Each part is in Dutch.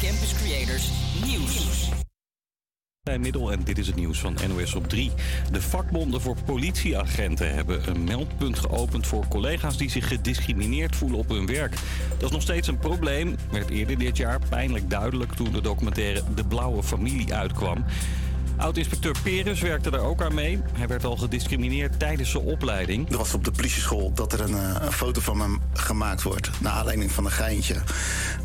Campus Creators Nieuws. En dit is het nieuws van NOS op 3. De vakbonden voor politieagenten hebben een meldpunt geopend voor collega's die zich gediscrimineerd voelen op hun werk. Dat is nog steeds een probleem, werd eerder dit jaar pijnlijk duidelijk toen de documentaire De Blauwe Familie uitkwam. Oud-inspecteur Peres werkte daar ook aan mee. Hij werd al gediscrimineerd tijdens zijn opleiding. Er was op de politieschool dat er een, eh, een foto van hem gemaakt wordt. Naar aanleiding van een geintje.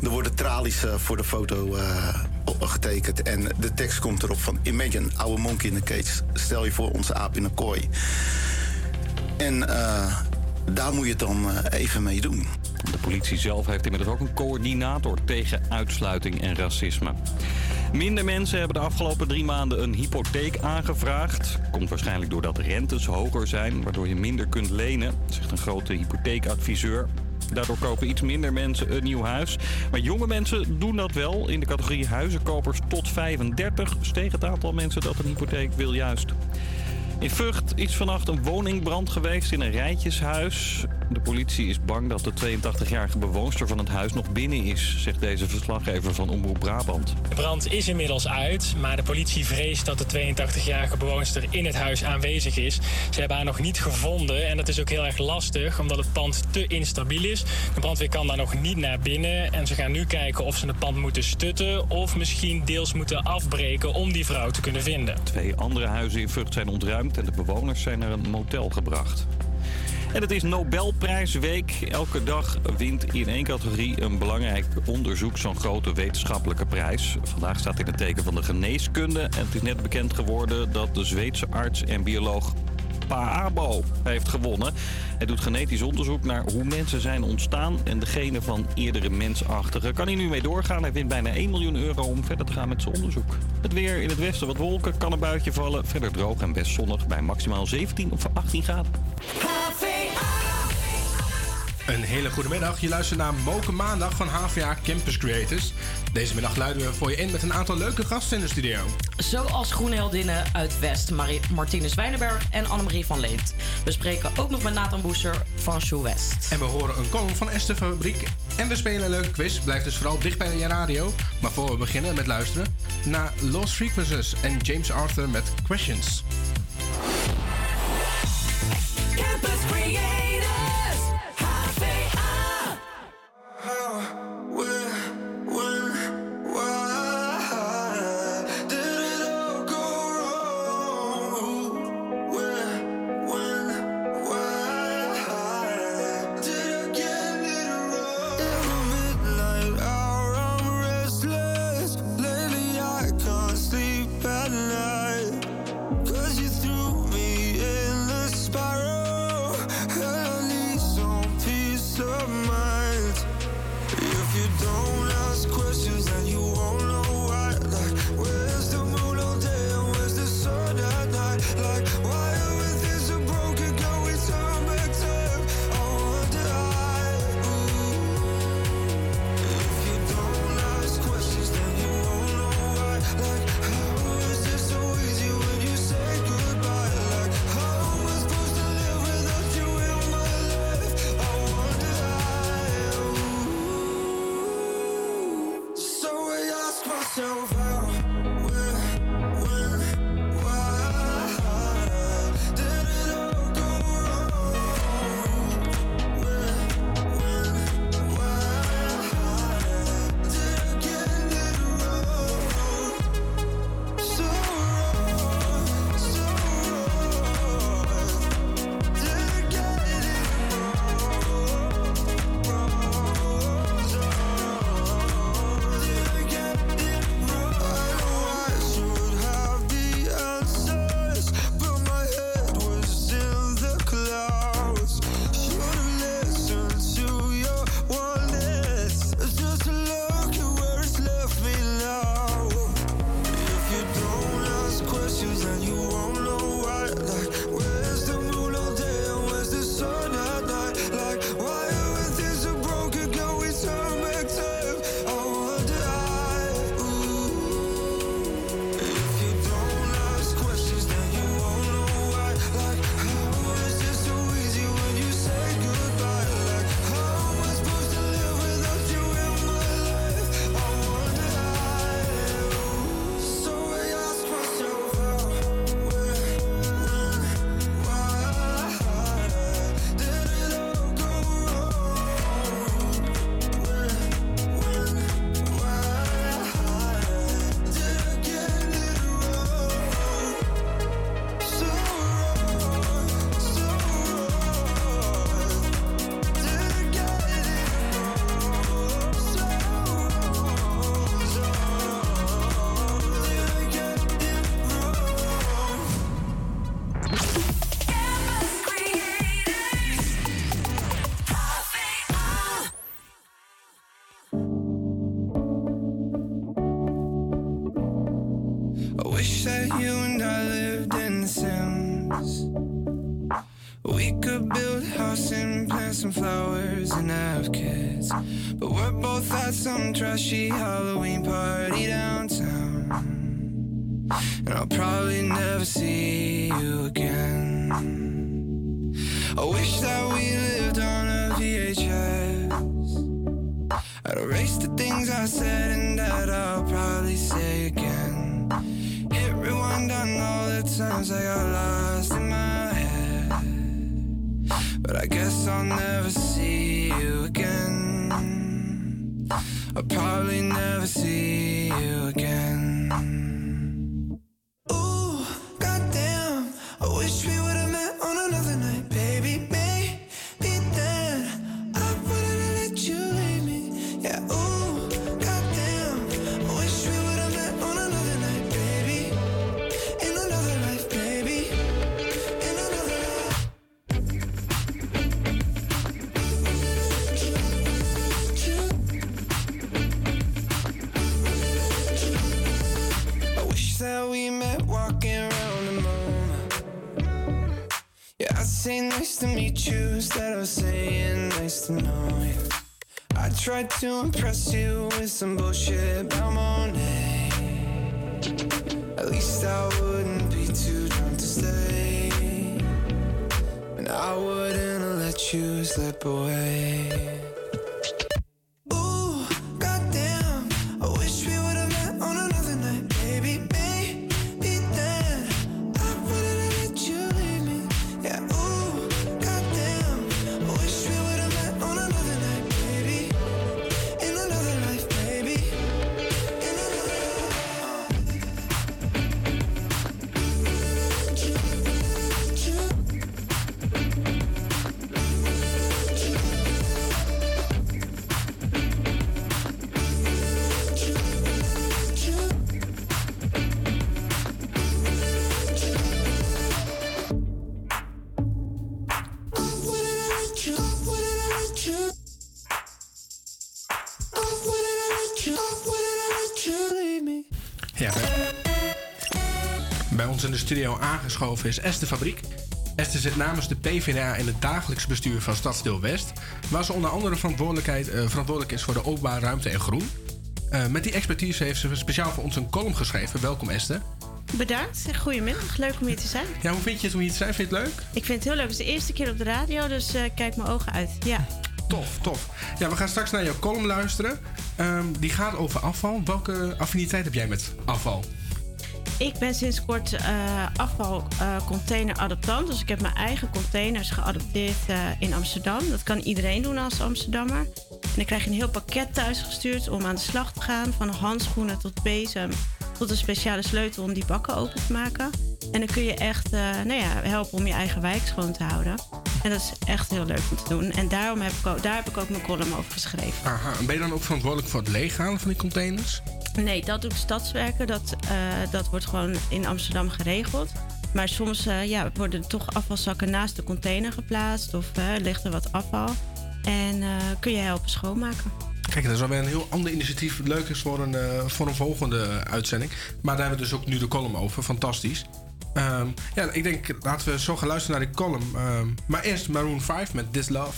Er worden tralies eh, voor de foto uh, getekend. En de tekst komt erop van... Imagine, oude monkey in the cage. Stel je voor onze aap in een kooi. En daar moet je het dan even mee doen. De politie zelf heeft inmiddels ook een coördinator tegen uitsluiting en racisme. Minder mensen hebben de afgelopen drie maanden een hypotheek aangevraagd. Komt waarschijnlijk doordat rentes hoger zijn, waardoor je minder kunt lenen, zegt een grote hypotheekadviseur. Daardoor kopen iets minder mensen een nieuw huis. Maar jonge mensen doen dat wel. In de categorie huizenkopers tot 35 steeg het aantal mensen dat een hypotheek wil juist. In Vught is vannacht een woningbrand geweest in een rijtjeshuis. De politie is bang dat de 82-jarige bewoonster van het huis nog binnen is, zegt deze verslaggever van Omroep Brabant. De brand is inmiddels uit, maar de politie vreest dat de 82-jarige bewoonster in het huis aanwezig is. Ze hebben haar nog niet gevonden en dat is ook heel erg lastig omdat het pand te instabiel is. De brandweer kan daar nog niet naar binnen en ze gaan nu kijken of ze het pand moeten stutten of misschien deels moeten afbreken om die vrouw te kunnen vinden. Twee andere huizen in Vught zijn ontruimd en de bewoners zijn naar een motel gebracht. En het is Nobelprijsweek. Elke dag wint in één categorie een belangrijk onderzoek zo'n grote wetenschappelijke prijs. Vandaag staat in het teken van de geneeskunde. En het is net bekend geworden dat de Zweedse arts en bioloog Paabo heeft gewonnen. Hij doet genetisch onderzoek naar hoe mensen zijn ontstaan en de genen van eerdere mensachtigen. Kan hij nu mee doorgaan? Hij wint bijna 1 miljoen euro om verder te gaan met zijn onderzoek. Het weer in het westen wat wolken, kan een buitje vallen. Verder droog en best zonnig bij maximaal 17 of 18 graden. Een hele goede middag. Je luistert naar Moken Maandag van HVA Campus Creators. Deze middag luiden we voor je in met een aantal leuke gasten in de studio. Zoals groenheldinnen uit West, Marie Martinus Wijnenberg en Annemarie van Leent. We spreken ook nog met Nathan Boeser van Shoe West. En we horen een column van Esther Fabriek. En we spelen een leuke quiz. Blijf dus vooral dicht bij je radio. Maar voor we beginnen met luisteren naar Lost Frequencies en James Arthur met Questions. Campus So. over to impress you with some bullshit studio aangeschoven is Esther Fabriek. Esther zit namens de PvdA in het dagelijks bestuur van Stadsdeel West, waar ze onder andere verantwoordelijkheid, eh, verantwoordelijk is voor de openbare ruimte en groen. Eh, met die expertise heeft ze speciaal voor ons een column geschreven. Welkom Esther. Bedankt. Goedemiddag. Leuk om hier te zijn. Ja, hoe vind je het om hier te zijn? Vind je het leuk? Ik vind het heel leuk. Het is de eerste keer op de radio, dus eh, kijk mijn ogen uit. Ja. Tof, tof. Ja, we gaan straks naar jouw column luisteren. Ehm, die gaat over afval. Welke affiniteit heb jij met afval? Ik ben sinds kort eh afvalcontaineradaptant. dus ik heb mijn eigen containers geadopteerd eh, in Amsterdam. Dat kan iedereen doen als Amsterdammer. En dan krijg je een heel pakket thuis gestuurd om aan de slag te gaan. Van handschoenen tot bezem tot een speciale sleutel om die bakken open te maken. En dan kun je echt eh, nou ja, helpen om je eigen wijk schoon te houden. En dat is echt heel leuk om te doen. En daarom heb ik ook, daar heb ik ook mijn column over geschreven. Aha, en ben je dan ook verantwoordelijk voor het leeghalen van die containers? Nee, dat doet Stadswerken. Dat, eh, dat wordt gewoon in Amsterdam geregeld. Maar soms eh, ja, worden toch afvalzakken naast de container geplaatst. Of eh, ligt er wat afval. En kun je helpen schoonmaken. Kijk, dat is alweer een heel ander initiatief. Leuk is voor een, voor een volgende uitzending. Maar daar hebben we dus ook nu de column over. Fantastisch. Ehm, ja, ik denk, laten we zo gaan luisteren naar die column. Ehm, maar eerst Maroon 5 met This Love.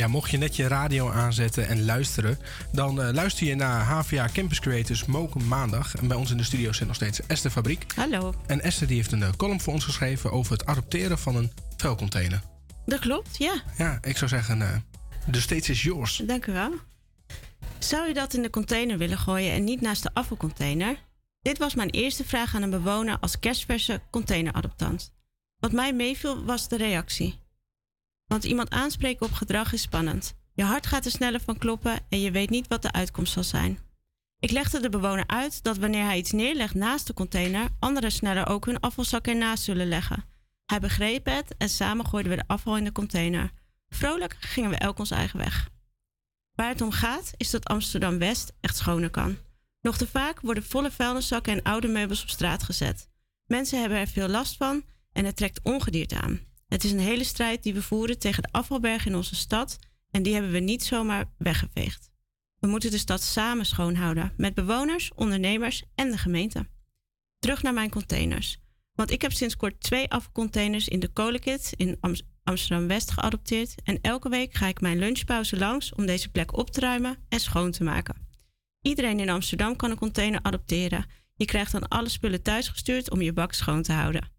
Ja, mocht je net je radio aanzetten en luisteren, dan eh, luister je naar HVA Campus Creators Moken Maandag. En bij ons in de studio zit nog steeds Esther Fabriek. Hallo. En Esther die heeft een eh, column voor ons geschreven over het adopteren van een vuilcontainer. Dat klopt, ja. Ja, ik zou zeggen, eh, de stage is yours. Dank u wel. Zou je dat in de container willen gooien en niet naast de afvalcontainer? Dit was mijn eerste vraag aan een bewoner als kerstverse containeradoptant. Wat mij meeviel was de reactie. Want iemand aanspreken op gedrag is spannend. Je hart gaat er sneller van kloppen en je weet niet wat de uitkomst zal zijn. Ik legde de bewoner uit dat wanneer hij iets neerlegt naast de container, anderen sneller ook hun afvalzak ernaast zullen leggen. Hij begreep het en samen gooiden we de afval in de container. Vrolijk gingen we elk ons eigen weg. Waar het om gaat is dat Amsterdam West echt schoner kan. Nog te vaak worden volle vuilniszakken en oude meubels op straat gezet. Mensen hebben er veel last van en het trekt ongedierte aan. Het is een hele strijd die we voeren tegen de afvalberg in onze stad en die hebben we niet zomaar weggeveegd. We moeten de stad samen schoonhouden met bewoners, ondernemers en de gemeente. Terug naar mijn containers. Want ik heb sinds kort twee afvalcontainers in de Kolenkit in Am- Amsterdam West geadopteerd en elke week ga ik mijn lunchpauze langs om deze plek op te ruimen en schoon te maken. Iedereen in Amsterdam kan een container adopteren. Je krijgt dan alle spullen thuisgestuurd om je bak schoon te houden.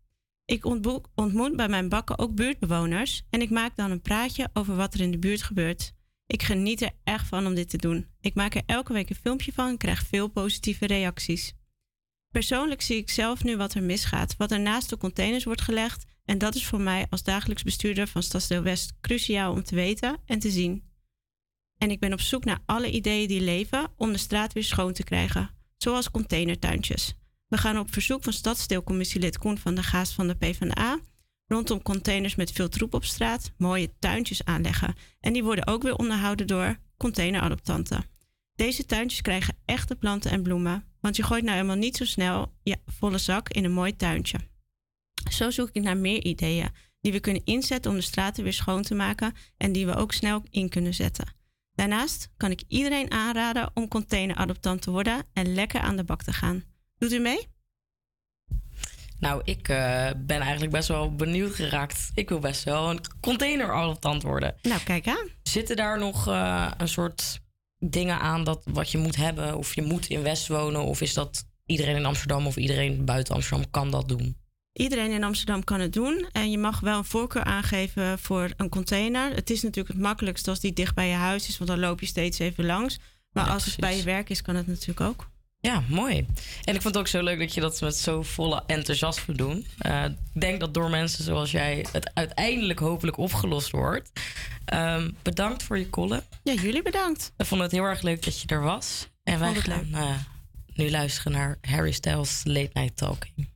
Ik ontboek- ontmoet bij mijn bakken ook buurtbewoners en ik maak dan een praatje over wat er in de buurt gebeurt. Ik geniet er erg van om dit te doen. Ik maak er elke week een filmpje van en krijg veel positieve reacties. Persoonlijk zie ik zelf nu wat er misgaat, wat er naast de containers wordt gelegd. En dat is voor mij als dagelijks bestuurder van Stadsdeel West cruciaal om te weten en te zien. En ik ben op zoek naar alle ideeën die leven om de straat weer schoon te krijgen, zoals containertuintjes. We gaan op verzoek van stadsdeelcommissielid Koen van der Gaas van de PvdA rondom containers met veel troep op straat mooie tuintjes aanleggen. En die worden ook weer onderhouden door containeradoptanten. Deze tuintjes krijgen echte planten en bloemen, want je gooit nou helemaal niet zo snel je volle zak in een mooi tuintje. Zo zoek ik naar meer ideeën die we kunnen inzetten om de straten weer schoon te maken en die we ook snel in kunnen zetten. Daarnaast kan ik iedereen aanraden om containeradoptant te worden en lekker aan de bak te gaan. Doet u mee? Nou, ik eh, ben eigenlijk best wel benieuwd geraakt. Ik wil best wel een containeraltant worden. Nou, kijk aan. Zitten daar nog eh, een soort dingen aan dat wat je moet hebben? Of je moet in West wonen? Of is dat iedereen in Amsterdam of iedereen buiten Amsterdam kan dat doen? Iedereen in Amsterdam kan het doen. En je mag wel een voorkeur aangeven voor een container. Het is natuurlijk het makkelijkst als die dicht bij je huis is, want dan loop je steeds even langs. Maar als het bij je werk is, kan het natuurlijk ook. Ja, mooi. En ik vond het ook zo leuk dat je dat met zo volle enthousiasme doet. Eh, ik denk dat door mensen zoals jij het uiteindelijk hopelijk opgelost wordt. Ehm, bedankt voor je kollen. Ja, jullie bedankt. We vonden het heel erg leuk dat je er was. En wij gaan eh, nu luisteren naar Harry Styles Late Night Talking.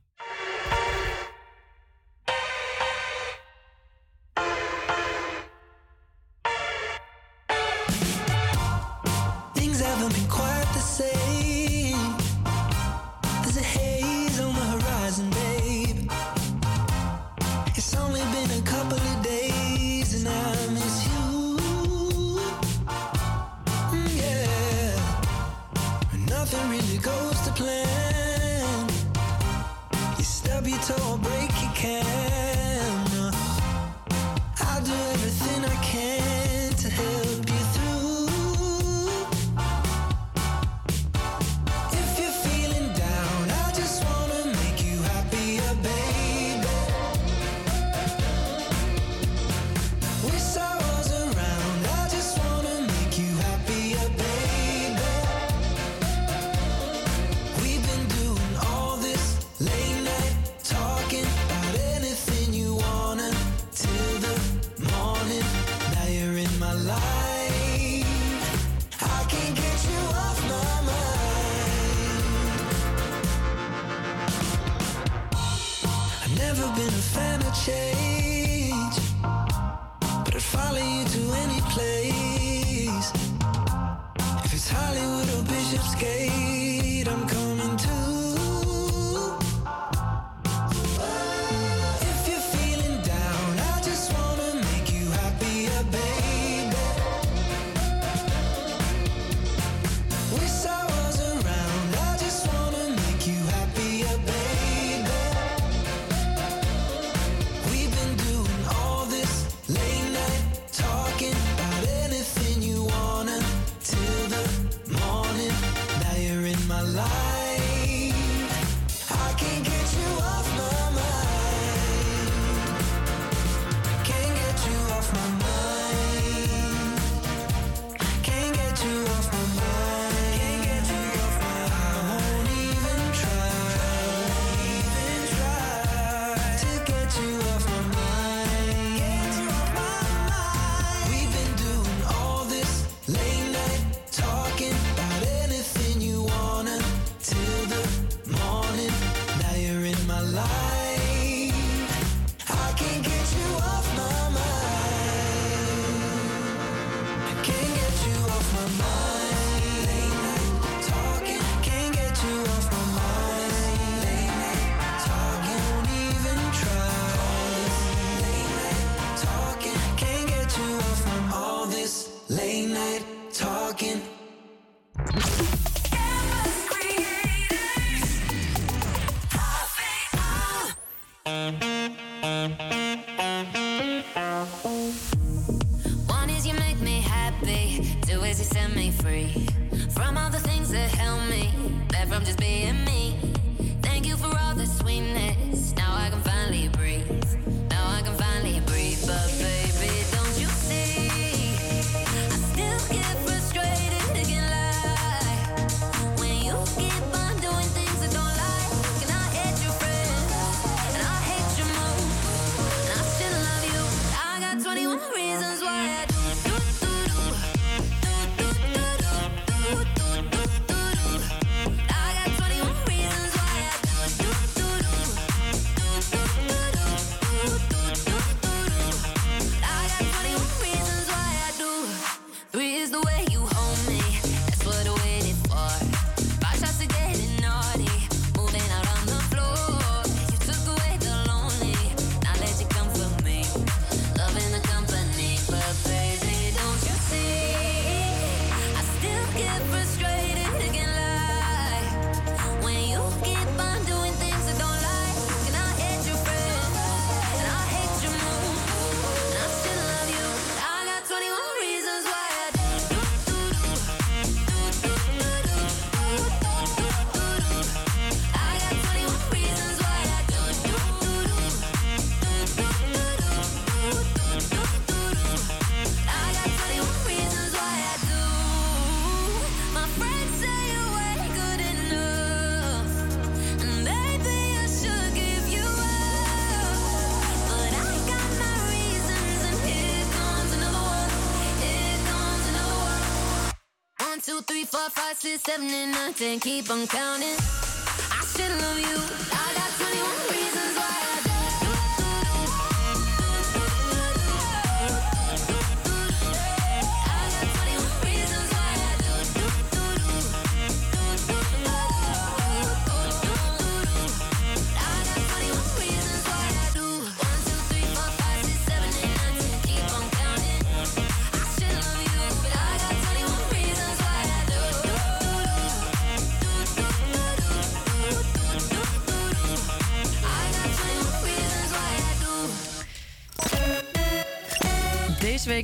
Six, seven, and nine, ten. Keep on counting.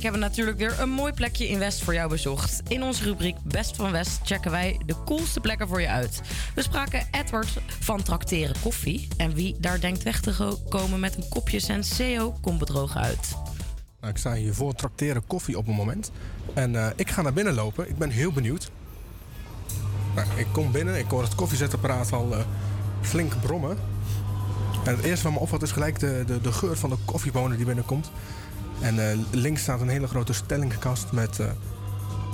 Week hebben natuurlijk weer een mooi plekje in West voor jou bezocht. In onze rubriek Best van West checken wij de coolste plekken voor je uit. We spraken Edward van Trakteren Koffie. En wie daar denkt weg te komen met een kopje Senseo komt bedrogen uit. Nou, ik sta hier voor trakteren koffie op het moment. En eh, ik ga naar binnen lopen. Ik ben heel benieuwd. Nou, ik kom binnen. Ik hoor het koffiezetapparaat al eh, flink brommen. En het eerste wat me opvalt is gelijk de, de, de geur van de koffiebonen die binnenkomt. En eh, links staat een hele grote stellingkast met eh,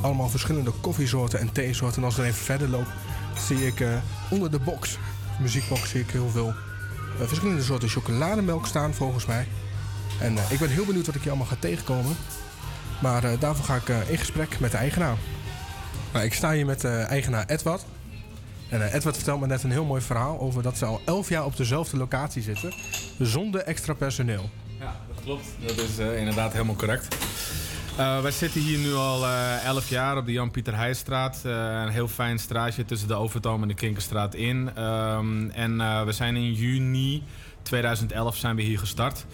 allemaal verschillende koffiesoorten en theesoorten. En als ik even verder loop, zie ik eh, onder de box, muziekbox, zie ik heel veel verschillende soorten chocolademelk staan volgens mij. En ik ben heel benieuwd wat ik hier allemaal ga tegenkomen. Maar daarvoor ga ik in gesprek met de eigenaar. Nou, ik sta hier met eigenaar Edward. En eh, Edward vertelt me net een heel mooi verhaal over dat ze al 11 jaar op dezelfde locatie zitten. Zonder extra personeel. Klopt. Dat is eh, inderdaad helemaal correct. Eh, wij zitten hier nu al eh 11 jaar op de Jan-Pieter Heijstraat. Eh, een heel fijn straatje tussen de Overtoom en de Kinkerstraat in. Ehm, en eh, we zijn in juni 2011 zijn we hier gestart.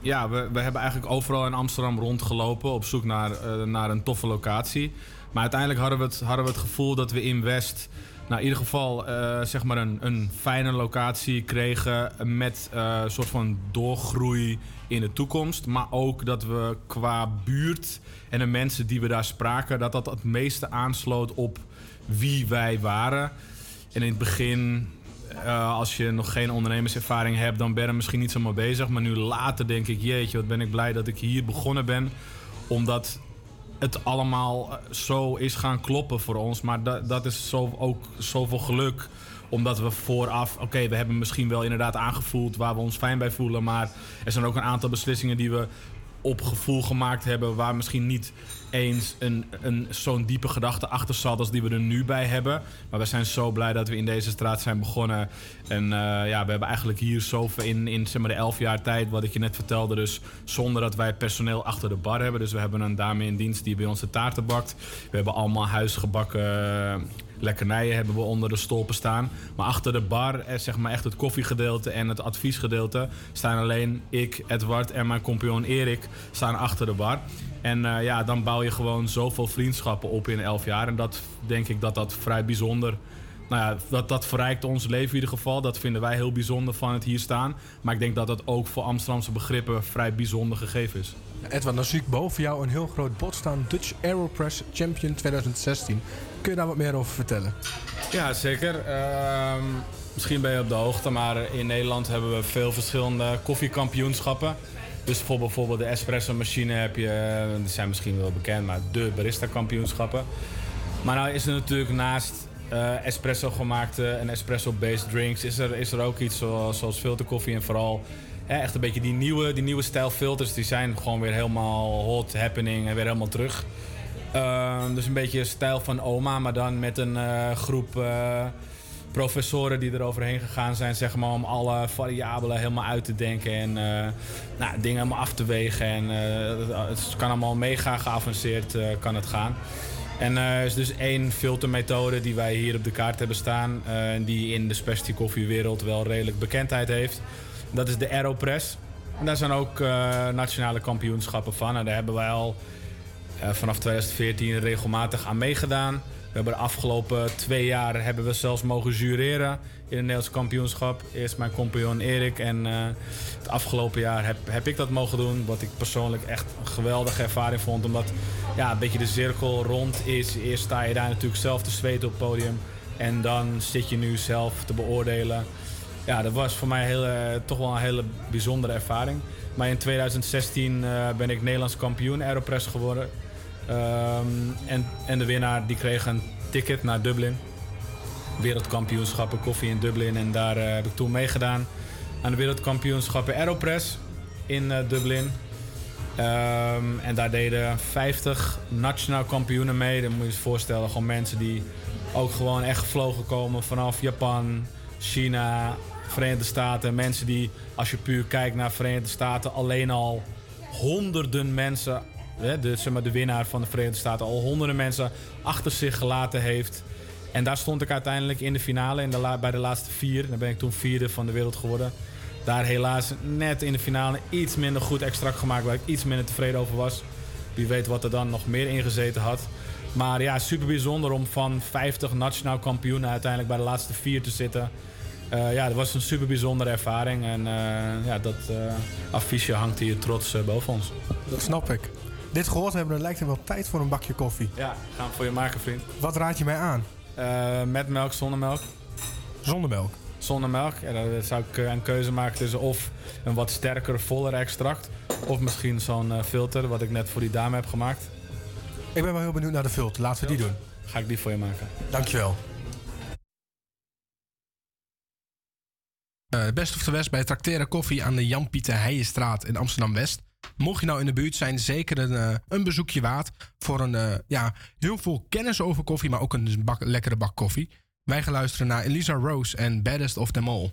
Ja, we, we hebben eigenlijk overal in Amsterdam rondgelopen op zoek naar, eh, naar een toffe locatie. Maar uiteindelijk hadden we hadden we het gevoel dat we in West... Nou, in ieder geval eh, zeg maar een, een fijne locatie kregen met eh, een soort van doorgroei in de toekomst. Maar ook dat we qua buurt en de mensen die we daar spraken, dat dat het meeste aansloot op wie wij waren. En in het begin, eh, als je nog geen ondernemerservaring hebt, dan ben je misschien niet zomaar bezig. Maar nu later denk ik, jeetje, wat ben ik blij dat ik hier begonnen ben. Omdat het allemaal eh, zo is gaan kloppen voor ons. Maar dat, dat is zo, ook zoveel geluk. Omdat we vooraf, oké, we hebben misschien wel inderdaad aangevoeld waar we ons fijn bij voelen. Maar er zijn ook een aantal beslissingen die we op gevoel gemaakt hebben. Waar misschien niet eens een, een, zo'n diepe gedachte achter zat als die we er nu bij hebben. Maar we zijn zo blij dat we in deze straat zijn begonnen. En eh, ja, we hebben eigenlijk hier zoveel in, in zeg maar, de elf jaar tijd, wat ik je net vertelde. Dus zonder dat wij personeel achter de bar hebben. Dus we hebben een dame in dienst die bij ons de taarten bakt. We hebben allemaal huisgebakken lekkernijen hebben we onder de stolpen staan. Maar achter de bar, eh, zeg maar echt het koffiegedeelte en het adviesgedeelte, staan alleen ik, Edward en mijn compagnon Erik staan achter de bar. En eh, ja, dan bouw je gewoon zoveel vriendschappen op in elf jaar. En dat denk ik dat dat vrij bijzonder nou ja, dat, dat verrijkt ons leven in ieder geval. Dat vinden wij heel bijzonder van het hier staan. Maar ik denk dat dat ook voor Amsterdamse begrippen vrij bijzonder gegeven is. Edward, dan zie ik boven jou een heel groot bord staan. Dutch Aeropress Champion 2016. Kun je daar wat meer over vertellen? Ja, zeker. Ehm, misschien ben je op de hoogte, maar in Nederland hebben we veel verschillende koffiekampioenschappen. Dus voor bijvoorbeeld de espresso machine heb je, eh, die zijn misschien wel bekend, maar de barista kampioenschappen. Maar nou is er natuurlijk naast eh, espresso gemaakte en espresso-based drinks, is er, is er ook iets zoals, zoals filterkoffie en vooral hè, echt een beetje die nieuwe, die nieuwe stijl filters, die zijn gewoon weer helemaal hot, happening en weer helemaal terug. Ehm, dus een beetje stijl van oma, maar dan met een eh, groep eh, professoren die er overheen gegaan zijn, zeg maar, om alle variabelen helemaal uit te denken en eh, nou, dingen helemaal af te wegen. En het kan allemaal mega geavanceerd kan het gaan. En er is dus één filtermethode die wij hier op de kaart hebben staan, en die in de specialty koffiewereld wel redelijk bekendheid heeft. Dat is de Aeropress. En daar zijn ook nationale kampioenschappen van. En daar hebben wij al vanaf 2014 regelmatig aan meegedaan. We hebben de afgelopen twee jaar hebben we zelfs mogen jureren in het Nederlands kampioenschap. Eerst mijn compagnon Erik en eh, het afgelopen jaar heb, heb ik dat mogen doen. Wat ik persoonlijk echt een geweldige ervaring vond. Omdat ja, een beetje de cirkel rond is. Eerst sta je daar natuurlijk zelf te zweten op het podium. En dan zit je nu zelf te beoordelen. Ja, dat was voor mij eh, toch wel een hele bijzondere ervaring. Maar in 2016 eh, ben ik Nederlands kampioen Aeropress geworden. Ehm, en, en de winnaar die kreeg een ticket naar Dublin. Wereldkampioenschappen koffie in Dublin. En daar eh, heb ik toen meegedaan aan de wereldkampioenschappen Aeropress in eh, Dublin. Ehm, en daar deden 50 nationaal kampioenen mee. Dan moet je je voorstellen, gewoon mensen die ook gewoon echt gevlogen komen vanaf Japan, China, Verenigde Staten. Mensen die, als je puur kijkt naar Verenigde Staten, alleen al honderden mensen, de, zeg maar, de winnaar van de Verenigde Staten, al honderden mensen achter zich gelaten heeft. En daar stond ik uiteindelijk in de finale, in de bij de laatste vier. Dan ben ik toen vierde van de wereld geworden. Daar helaas net in de finale iets minder goed extract gemaakt, waar ik iets minder tevreden over was. Wie weet wat er dan nog meer ingezeten had. Maar ja, super bijzonder om van 50 nationaal kampioenen uiteindelijk bij de laatste vier te zitten. Eh, ja, dat was een super bijzondere ervaring. En eh, ja, dat eh, affiche hangt hier trots boven ons. Dat snap ik. Dit gehoord hebben, dan lijkt het wel tijd voor een bakje koffie. Ja, gaan we voor je maken, vriend. Wat raad je mij aan? Eh, met melk, zonder melk. Zonder melk? Zonder melk. Ja, dan zou ik eh, een keuze maken tussen of een wat sterker, voller extract. Of misschien zo'n eh, filter, wat ik net voor die dame heb gemaakt. Ik ben wel heel benieuwd naar de filter. Laten we die doen. Ga ik die voor je maken. Dankjewel. Eh best of the West bij Tracteren Koffie aan de Jan-Pieter Heijenstraat in Amsterdam-West. Mocht je nou in de buurt zijn, zeker een, eh, een bezoekje waard. Voor een, eh, ja, heel veel kennis over koffie, maar ook een lekkere bak koffie. Wij gaan luisteren naar Elisa Rose en baddest of them all.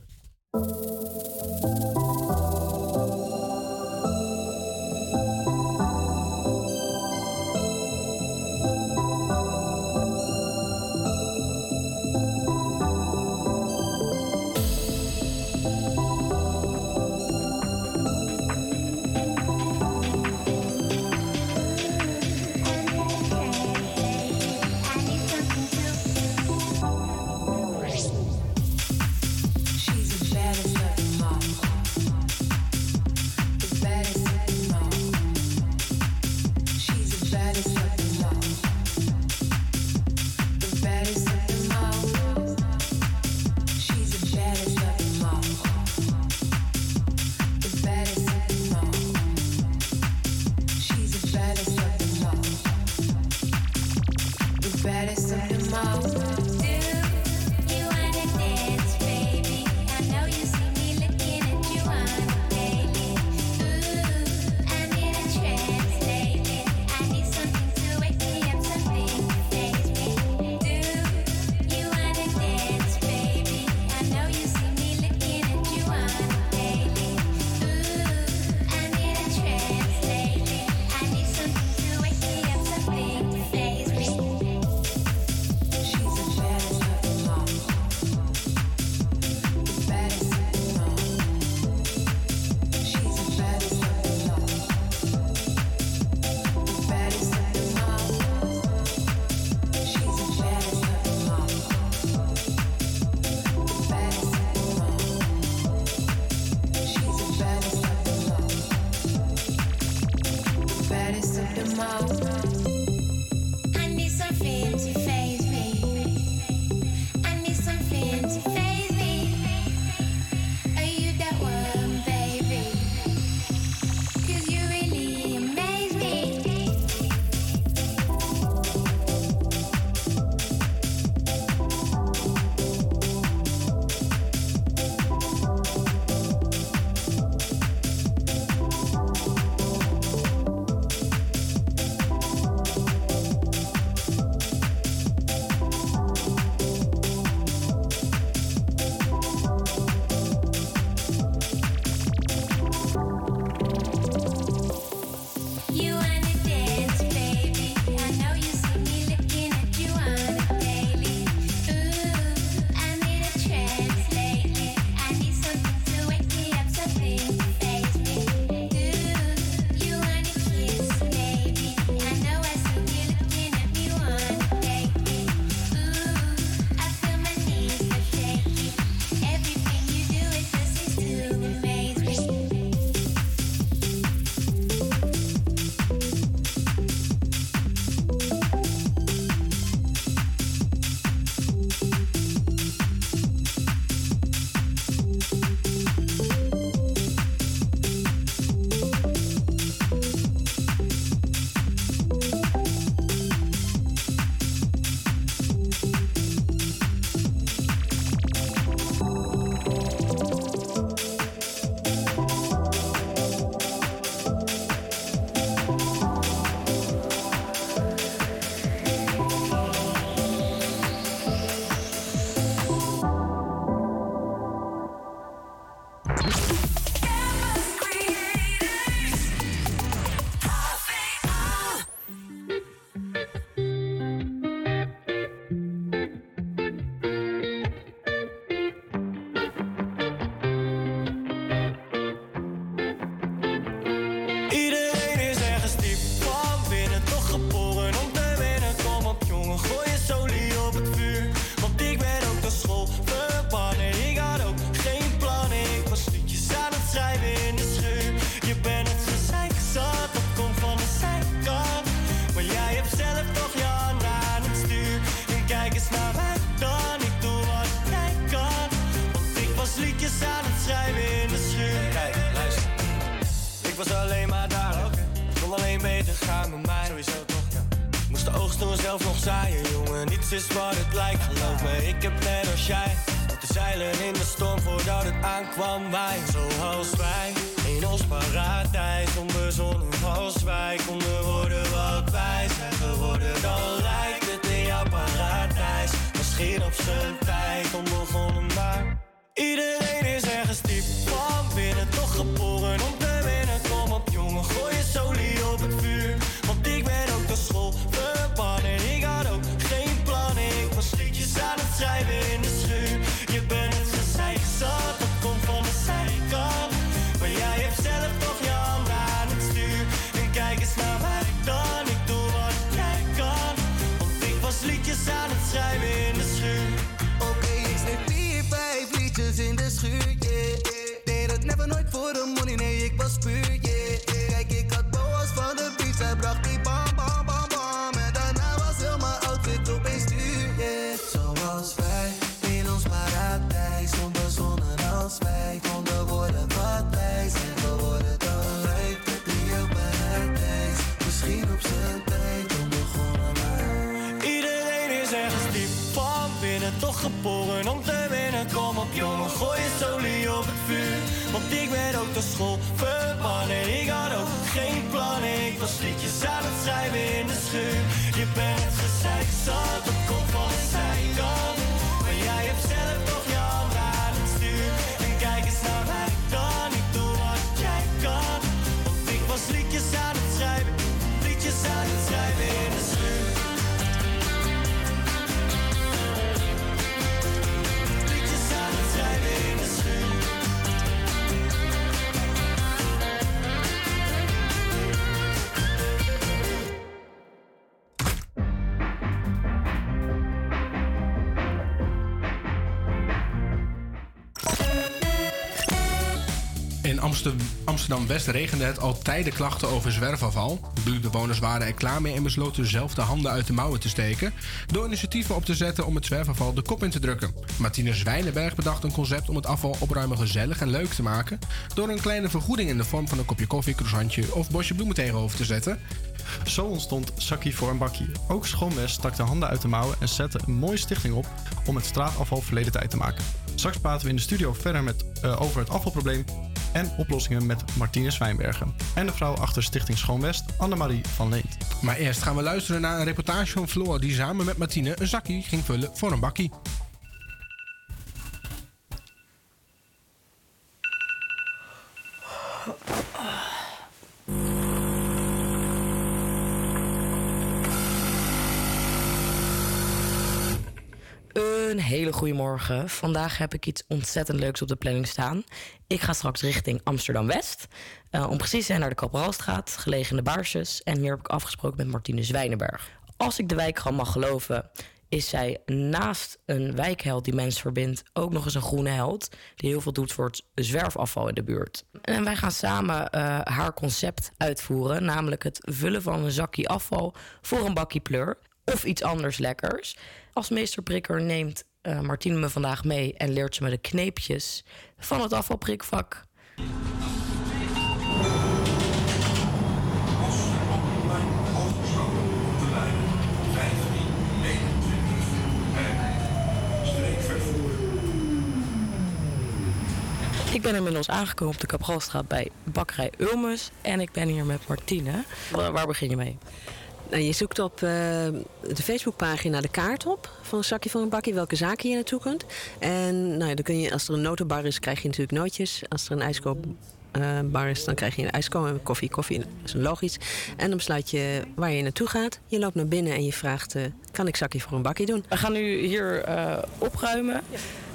Ik heb net als jij. Moeten zeilen in de storm voordat het aankwam, wij. Zoals wij, in ons paradijs. Onbezonnen verbannen. Ik had ook geen plannen, ik was liedjes aan het schrijven in de schuur. Je bent gezeik zat, Amsterdam-West regende het al tijden klachten over zwerfafval. Buurtbewoners waren er klaar mee en besloten zelf de handen uit de mouwen te steken... door initiatieven op te zetten om het zwerfafval de kop in te drukken. Martine Zwijnenberg bedacht een concept om het afval opruimen gezellig en leuk te maken... door een kleine vergoeding in de vorm van een kopje koffie, croissantje of bosje bloemen tegenover te zetten... Zo ontstond Zakkie voor een bakkie. Ook Schoonwest stak de handen uit de mouwen en zette een mooie stichting op om het straatafval verleden tijd te maken. Straks praten we in de studio verder met, eh, over het afvalprobleem en oplossingen met Martine Zwijnbergen. En de vrouw achter Stichting Schoonwest, Annemarie van Leent. Maar eerst gaan we luisteren naar een reportage van Floor... die samen met Martine een zakkie ging vullen voor een bakkie. Een hele goede morgen. Vandaag heb ik iets ontzettend leuks op de planning staan. Ik ga straks richting Amsterdam-West. Eh, om precies te zijn naar de Kapralstraat, gelegen in de Baarsjes. En hier heb ik afgesproken met Martine Zwijnenberg. Als ik de wijkgram mag geloven, is zij naast een wijkheld die mensen verbindt... ook nog eens een groene held die heel veel doet voor het zwerfafval in de buurt. En wij gaan samen eh, haar concept uitvoeren... namelijk het vullen van een zakje afval voor een bakje pleur... of iets anders lekkers. Als meesterprikker neemt eh, Martine me vandaag mee... en leert ze me de kneepjes van het afvalprikvak. Ik ben inmiddels aangekomen op de Kapralstraat bij Bakkerij Ulmus. En ik ben hier met Martine. Waar, waar begin je mee? Nou, je zoekt op eh, de Facebookpagina de kaart op van een zakje van een bakje, welke zaken je naartoe kunt. En nou, ja, dan kun je, als er een notenbar is, krijg je natuurlijk nootjes. Als er een ijskoopbar is, dan krijg je een ijskoop en koffie. Koffie dat is logisch. En dan besluit je waar je naartoe gaat. Je loopt naar binnen en je vraagt, eh, kan ik zakje voor een bakje doen? We gaan nu hier eh, opruimen.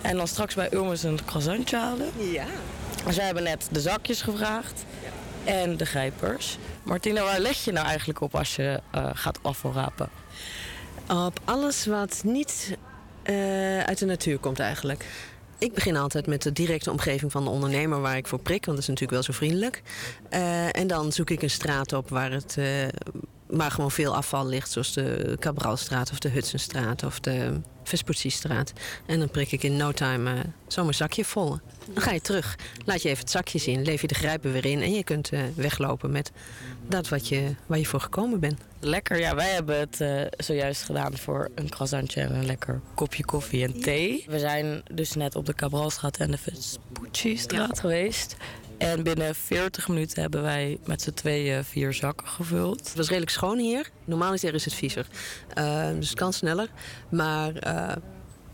En dan straks bij Ulmus een croissantje halen. Ja. Dus wij hebben net de zakjes gevraagd. En de grijpers. Martina, waar let je nou eigenlijk op als je eh, gaat afval rapen? Op alles wat niet eh, uit de natuur komt eigenlijk. Ik begin altijd met de directe omgeving van de ondernemer waar ik voor prik, want dat is natuurlijk wel zo vriendelijk. Eh, en dan zoek ik een straat op waar het, waar gewoon veel afval ligt, zoals de Cabralstraat of de Hudsonstraat of de Vespucci-straat. En dan prik ik in no time eh, zomaar zakje vol. Dan ga je terug, laat je even het zakje zien, leef je de grijpen weer in en je kunt eh, weglopen met dat wat je, waar je voor gekomen bent. Lekker, ja, wij hebben het eh, zojuist gedaan voor een croissantje en een lekker kopje koffie en thee. We zijn dus net op de Cabralstraat en de Vespucci-straat geweest. En binnen 40 minuten hebben wij met z'n tweeën vier zakken gevuld. Het was redelijk schoon hier. Normaal is het viezer. Eh, dus het kan sneller. Maar eh,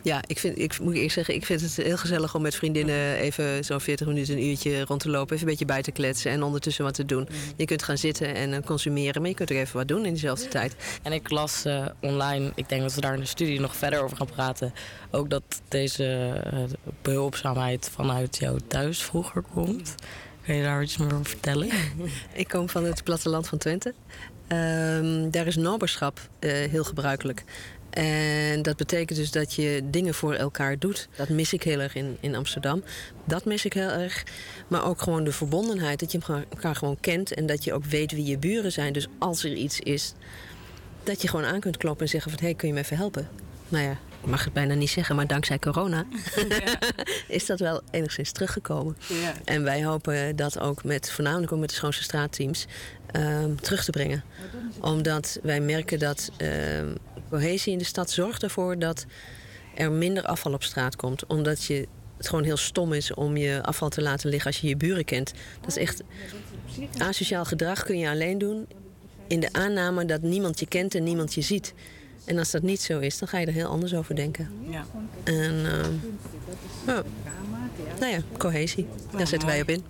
ja, ik, vind, ik moet eerst zeggen, ik vind het heel gezellig om met vriendinnen even zo'n 40 minuten, een uurtje rond te lopen. Even een beetje bij te kletsen en ondertussen wat te doen. Je kunt gaan zitten en eh, consumeren, maar je kunt ook even wat doen in diezelfde tijd. En ik las eh, online, ik denk dat we daar in de studie nog verder over gaan praten, ook dat deze eh, behulpzaamheid vanuit jou thuis vroeger komt. Kun je daar iets meer over vertellen? Ik kom van het platteland van Twente. Ehm, daar is noberschap eh, heel gebruikelijk. En dat betekent dus dat je dingen voor elkaar doet. Dat mis ik heel erg in, in Amsterdam. Dat mis ik heel erg. Maar ook gewoon de verbondenheid. Dat je elkaar gewoon kent en dat je ook weet wie je buren zijn. Dus als er iets is, dat je gewoon aan kunt kloppen en zeggen van... hé, hey, kun je me even helpen? Nou ja, ik mag het bijna niet zeggen, maar dankzij corona is dat wel enigszins teruggekomen. Ja. En wij hopen dat ook met, voornamelijk ook met de Schoonse Straatteams, ehm, terug te brengen. Omdat wij merken dat ehm, cohesie in de stad zorgt ervoor dat er minder afval op straat komt. Omdat je, het gewoon heel stom is om je afval te laten liggen als je je buren kent. Dat is echt asociaal gedrag kun je alleen doen in de aanname dat niemand je kent en niemand je ziet. En als dat niet zo is, dan ga je er heel anders over denken. Ja. En ja. nou ja, cohesie. Daar zetten wij op in.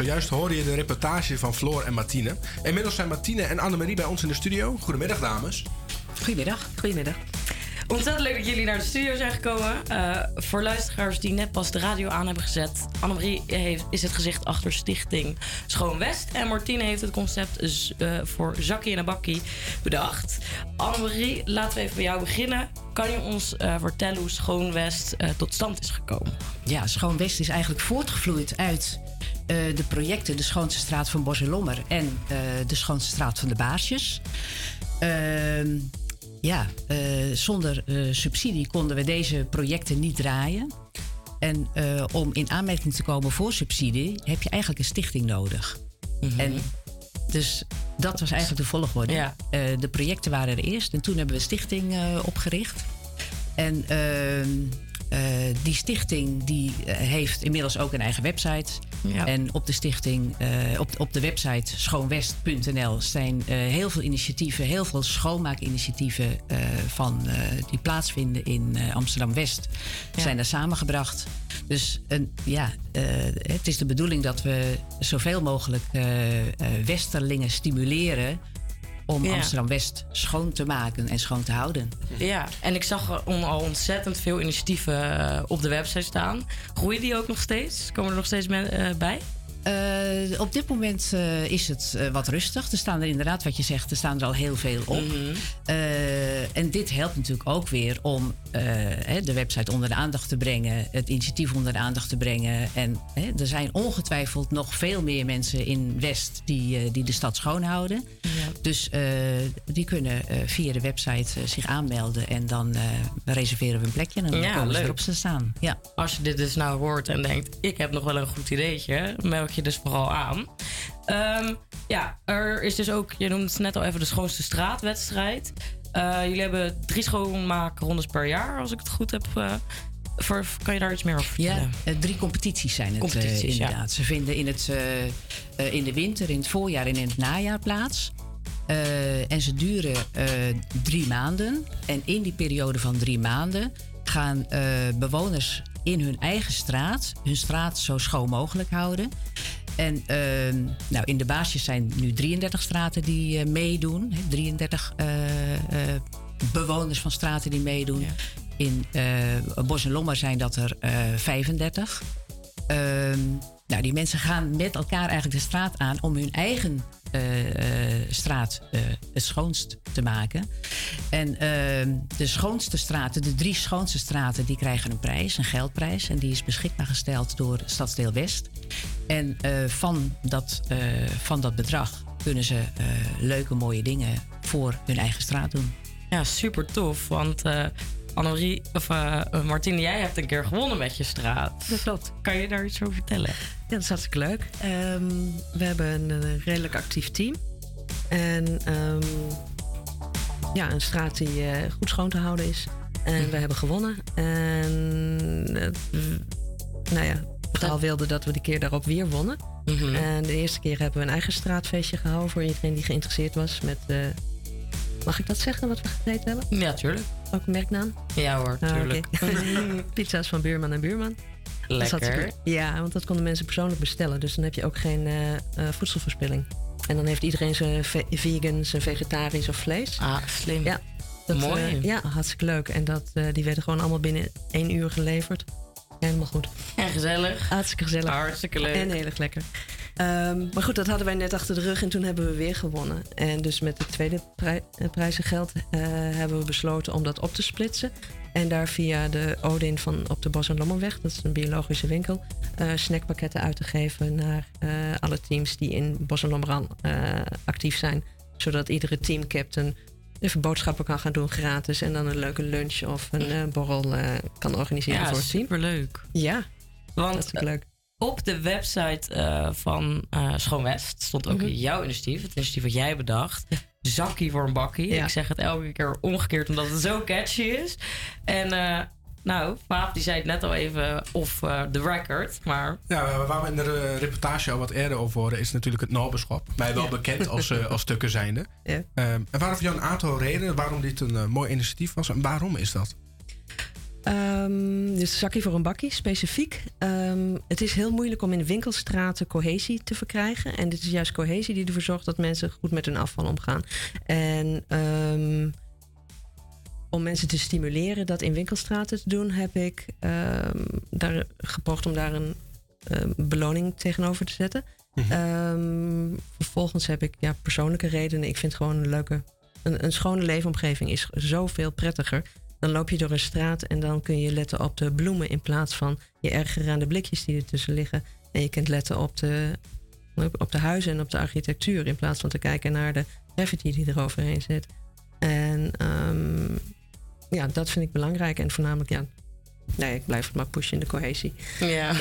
Zojuist hoorde je de reportage van Floor en Martine. Inmiddels zijn Martine en Annemarie bij ons in de studio. Goedemiddag, dames. Goedemiddag. Goedemiddag. Ontzettend leuk dat jullie naar de studio zijn gekomen. Eh, voor luisteraars die net pas de radio aan hebben gezet. Annemarie heeft, is het gezicht achter Stichting Schoon West. En Martine heeft het concept z- eh, voor Zakkie en een Bakkie bedacht. Annemarie, laten we even bij jou beginnen. Kan je ons eh, vertellen hoe Schoon West tot stand is gekomen? Ja, Schoon West is eigenlijk voortgevloeid uit eh, de projecten De Schoonste Straat van Bos en Lommer en eh, De Schoonste Straat van de Baarsjes. Ehm, ja, eh, zonder subsidie konden we deze projecten niet draaien. En om in aanmerking te komen voor subsidie heb je eigenlijk een stichting nodig. En dus dat was eigenlijk de volgorde. Ja. De projecten waren er eerst en toen hebben we een stichting opgericht. En ehm, eh, die stichting die eh, heeft inmiddels ook een eigen website. Ja. En op de stichting, eh, op, op de website schoonwest.nl zijn eh, heel veel initiatieven, heel veel schoonmaakinitiatieven eh, van, eh, die plaatsvinden in eh, Amsterdam West, Ja. zijn daar samengebracht. Dus een, ja, eh, het is de bedoeling dat we zoveel mogelijk eh, eh, Westerlingen stimuleren om Ja. Amsterdam West schoon te maken en schoon te houden. Ja, en ik zag er al ontzettend veel initiatieven eh, op de website staan. Groeien die ook nog steeds? Komen er nog steeds men, eh, bij? Eh, op dit moment eh, is het eh, wat rustig. Er staan er inderdaad, wat je zegt, er staan er al heel veel op. Eh, en dit helpt natuurlijk ook weer om hè, de website onder de aandacht te brengen, het initiatief onder de aandacht te brengen. En hè, er zijn ongetwijfeld nog veel meer mensen in West die, die de stad schoonhouden. Dus eh, die kunnen via de website zich aanmelden en dan reserveren we een plekje en dan Ja, komen ze leuk. erop te staan. Ja. Als je dit dus nou hoort en denkt, ik heb nog wel een goed ideetje, je dus vooral aan. Ehm, ja, er is dus ook, je noemde het net al even, de schoonste straatwedstrijd. Eh, jullie hebben drie schoonmaakrondes per jaar, als ik het goed heb. eh, voor, kan je daar iets meer over vertellen? Ja, eh, drie competities zijn het Competities, inderdaad. Ze vinden in, het, in de winter, in het voorjaar en in het najaar plaats. En ze duren drie maanden. En in die periode van drie maanden gaan bewoners in hun eigen straat hun straat zo schoon mogelijk houden. En ehm, nou, in de baasjes zijn nu 33 straten die eh, meedoen. Hè, 33 eh, eh, bewoners van straten die meedoen. In Bos en Lommer zijn dat er eh 35. Ehm, nou, die mensen gaan met elkaar eigenlijk de straat aan om hun eigen straat eh, het schoonst te maken. En de schoonste straten, de drie schoonste straten, die krijgen een prijs, een geldprijs. En die is beschikbaar gesteld door Stadsdeel West. En eh, van, dat, eh, van dat bedrag kunnen ze eh, leuke, mooie dingen voor hun eigen straat doen. Ja, super tof. Want eh Annemarie, of eh, Martine, jij hebt een keer gewonnen met je straat. Dat klopt. Kan je daar iets over vertellen? Ja, dat is hartstikke leuk. Ehm, we hebben een, eh, redelijk actief team. En ehm, ja, een straat die eh, goed schoon te houden is. En we hebben gewonnen. En eh, nou ja, verhaal wilde dat we de keer daarop weer wonnen. En de eerste keer hebben we een eigen straatfeestje gehouden voor iedereen die geïnteresseerd was. Met, eh, mag ik dat zeggen wat we gegeten hebben? Ja, tuurlijk. Ook een merknaam? Ja hoor, Ah, tuurlijk. Pizza's van buurman en buurman. Lekker. Ja, want dat konden mensen persoonlijk bestellen. Dus dan heb je ook geen eh, voedselverspilling. En dan heeft iedereen zijn ve- vegan, zijn vegetarisch of vlees. Ah, slim. Ja, dat, Mooi. eh, ja, hartstikke leuk. En dat, die werden gewoon allemaal binnen één uur geleverd. Helemaal goed. En gezellig. Hartstikke gezellig. Hartstikke leuk. En heel erg lekker. Ehm, maar goed, dat hadden wij net achter de rug en toen hebben we weer gewonnen. En dus met het tweede pri- eh, prijzengeld eh, hebben we besloten om dat op te splitsen. En daar via de Odin van op de Bos- en Lommerweg, dat is een biologische winkel, eh, snackpakketten uit te geven naar alle teams die in Bos en Lommeran actief zijn. Zodat iedere teamcaptain even boodschappen kan gaan doen gratis. En dan een leuke lunch of een borrel kan organiseren Ja, voor het team. superleuk. Ja, Want hartstikke leuk. Op de website eh, van eh Schoon West stond ook Mhm. jouw initiatief. Het initiatief wat jij bedacht. Zakkie voor een bakkie. Ja. Ik zeg het elke keer omgekeerd omdat het zo catchy is. En eh, nou, Paap die zei het net al even off eh, the record. Maar Ja, waar we in de reportage al wat eerder over horen, is natuurlijk het Noberschap. Mij wel bekend als, als stukken zijnde. Ja. Ehm, en waren voor jou een aantal redenen waarom dit een mooi initiatief was en waarom is dat? Ehm, dus zakkie voor een bakkie, specifiek. Ehm, het is heel moeilijk om in winkelstraten cohesie te verkrijgen. En dit is juist cohesie die ervoor zorgt dat mensen goed met hun afval omgaan. En ehm, om mensen te stimuleren dat in winkelstraten te doen, heb ik daar gepoogd om daar een beloning tegenover te zetten. Ehm, vervolgens heb ik ja, persoonlijke redenen. Ik vind gewoon een leuke, een, een schone leefomgeving is zoveel prettiger. Dan loop je door een straat en dan kun je letten op de bloemen in plaats van je ergeren aan de blikjes die ertussen liggen. En je kunt letten op de, op de huizen en op de architectuur in plaats van te kijken naar de graffiti die er overheen zit. En ehm, ja, dat vind ik belangrijk. En voornamelijk, ja, nee, ik blijf het maar pushen in de cohesie. Ja.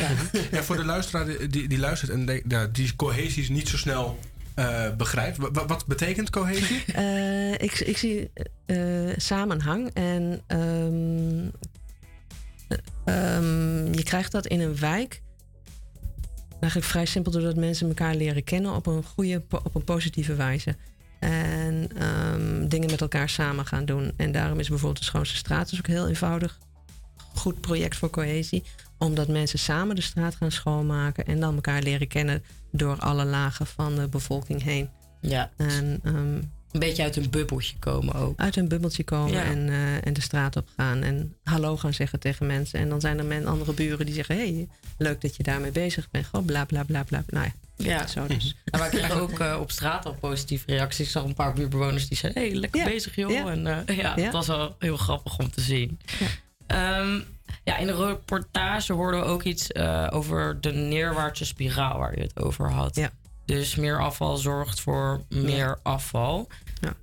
Ja, voor de luisteraar die, die, luistert en denkt, die cohesie is niet zo snel eh, begrijpt. Wa- wa- wat betekent cohesie? Eh, ik, ik zie eh, samenhang en ehm, eh, ehm, je krijgt dat in een wijk. Eigenlijk vrij simpel doordat mensen elkaar leren kennen op een goede, op een positieve wijze. En ehm, dingen met elkaar samen gaan doen. En daarom is bijvoorbeeld de Schoonste Straat dus ook heel eenvoudig. Goed project voor cohesie. Omdat mensen samen de straat gaan schoonmaken. En dan elkaar leren kennen door alle lagen van de bevolking heen. Ja. En, ehm, een beetje uit een bubbeltje komen ook. Uit een bubbeltje komen Ja. en, eh, en de straat op gaan. En hallo gaan zeggen tegen mensen. En dan zijn er men, andere buren die zeggen... hé, hey, leuk dat je daarmee bezig bent. Gewoon bla bla bla bla. Nou ja, Ja, zo dus. En wij kregen ook eh, op straat al positieve reacties. Ik zag een paar buurtbewoners die zeiden: hey, lekker Ja. bezig, joh. Ja. En eh, ja, Ja. het was wel heel grappig om te zien. Ja, ja in de reportage hoorden we ook iets eh, over de neerwaartse spiraal waar je het over had. Dus meer afval zorgt voor meer afval.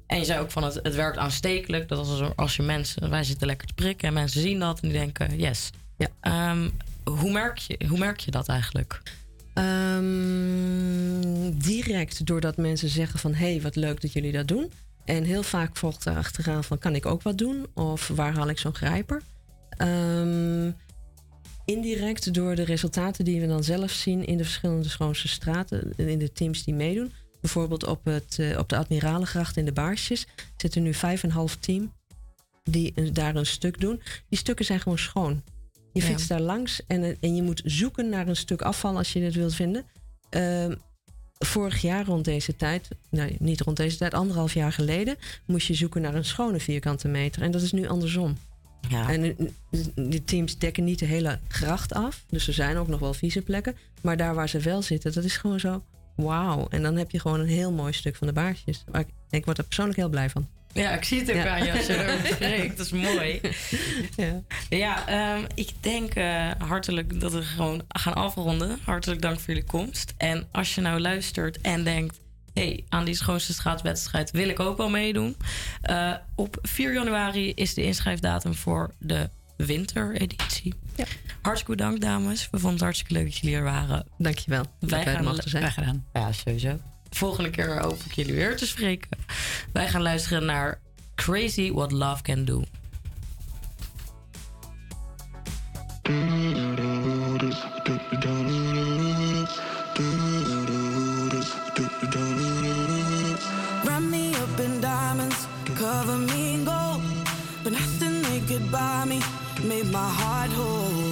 En je zei ook van het, het werkt aanstekelijk. Dat als, er- als je mensen, wij zitten lekker te prikken en mensen zien dat en die denken yes. Ehm, hoe, merk je, hoe merk je dat eigenlijk? Ehm, direct doordat mensen zeggen van... hé, hey, wat leuk dat jullie dat doen. En heel vaak volgt daar achteraan van... kan ik ook wat doen? Of waar haal ik zo'n grijper? Ehm, indirect door de resultaten die we dan zelf zien... in de verschillende schoonste straten, in de teams die meedoen. Bijvoorbeeld op, het, eh, op de Admiralengracht in de Baarsjes... zitten nu vijf en half team die daar een stuk doen. Die stukken zijn gewoon schoon. Je Ja. fietst daar langs en, eh, en je moet zoeken naar een stuk afval als je dit wilt vinden. Ehm, vorig jaar rond deze tijd, nee, niet rond deze tijd, anderhalf jaar geleden, moest je zoeken naar een schone vierkante meter. En dat is nu andersom. Ja. En eh, die teams dekken niet de hele gracht af. Dus er zijn ook nog wel vieze plekken. Maar daar waar ze wel zitten, dat is gewoon zo. Wauw. En dan heb je gewoon een heel mooi stuk van de baarsjes. Maar ik, ik word er persoonlijk heel blij van. Ja, ik zie het ook Ja. aan je als je erover spreekt. Dat is mooi. Ja, ja ehm, ik denk eh, hartelijk dat we gewoon gaan afronden. Hartelijk dank voor jullie komst. En als je nou luistert en denkt... hey, aan die schoonste straatwedstrijd wil ik ook wel meedoen. Eh, op 4 januari is de inschrijfdatum voor de wintereditie. Ja. Hartstikke bedankt, dames. We vonden het hartstikke leuk dat jullie er waren. Dankjewel. dat wij er mochten zijn. Graag gedaan. Ja, sowieso. Volgende keer hoop ik jullie weer te spreken. Wij gaan luisteren naar Crazy What Love Can Do. Wrap by me, made my heart whole.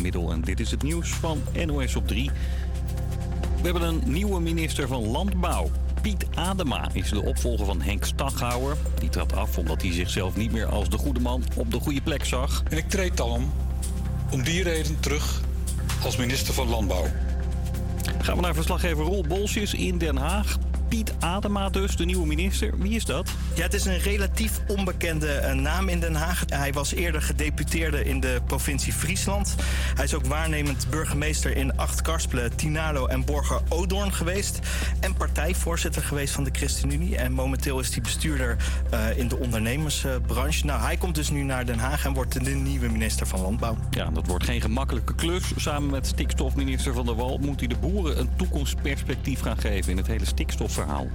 Middel en dit is het nieuws van NOS op 3. We hebben een nieuwe minister van Landbouw. Piet Adema is de opvolger van Henk Staghouwer. Die trad af omdat hij zichzelf niet meer als de goede man op de goede plek zag. En ik treed dan om die reden terug als minister van Landbouw. Gaan we naar verslaggever Roel Bolsjes in Den Haag. Piet Adema dus, de nieuwe minister. Wie is dat? Ja, het is een relatief onbekende eh, naam in Den Haag. Hij was eerder gedeputeerde in de provincie Friesland. Hij is ook waarnemend burgemeester in Acht-Karspelen, Tinalo en Borger Odoorn geweest. Partijvoorzitter geweest van de ChristenUnie. En momenteel is hij bestuurder eh, in de ondernemersbranche. Nou, hij komt dus nu naar Den Haag en wordt de nieuwe minister van Landbouw. Ja, dat wordt geen gemakkelijke klus. Samen met stikstofminister Van der Wal moet hij de boeren een toekomstperspectief gaan geven in het hele stikstofverhaal.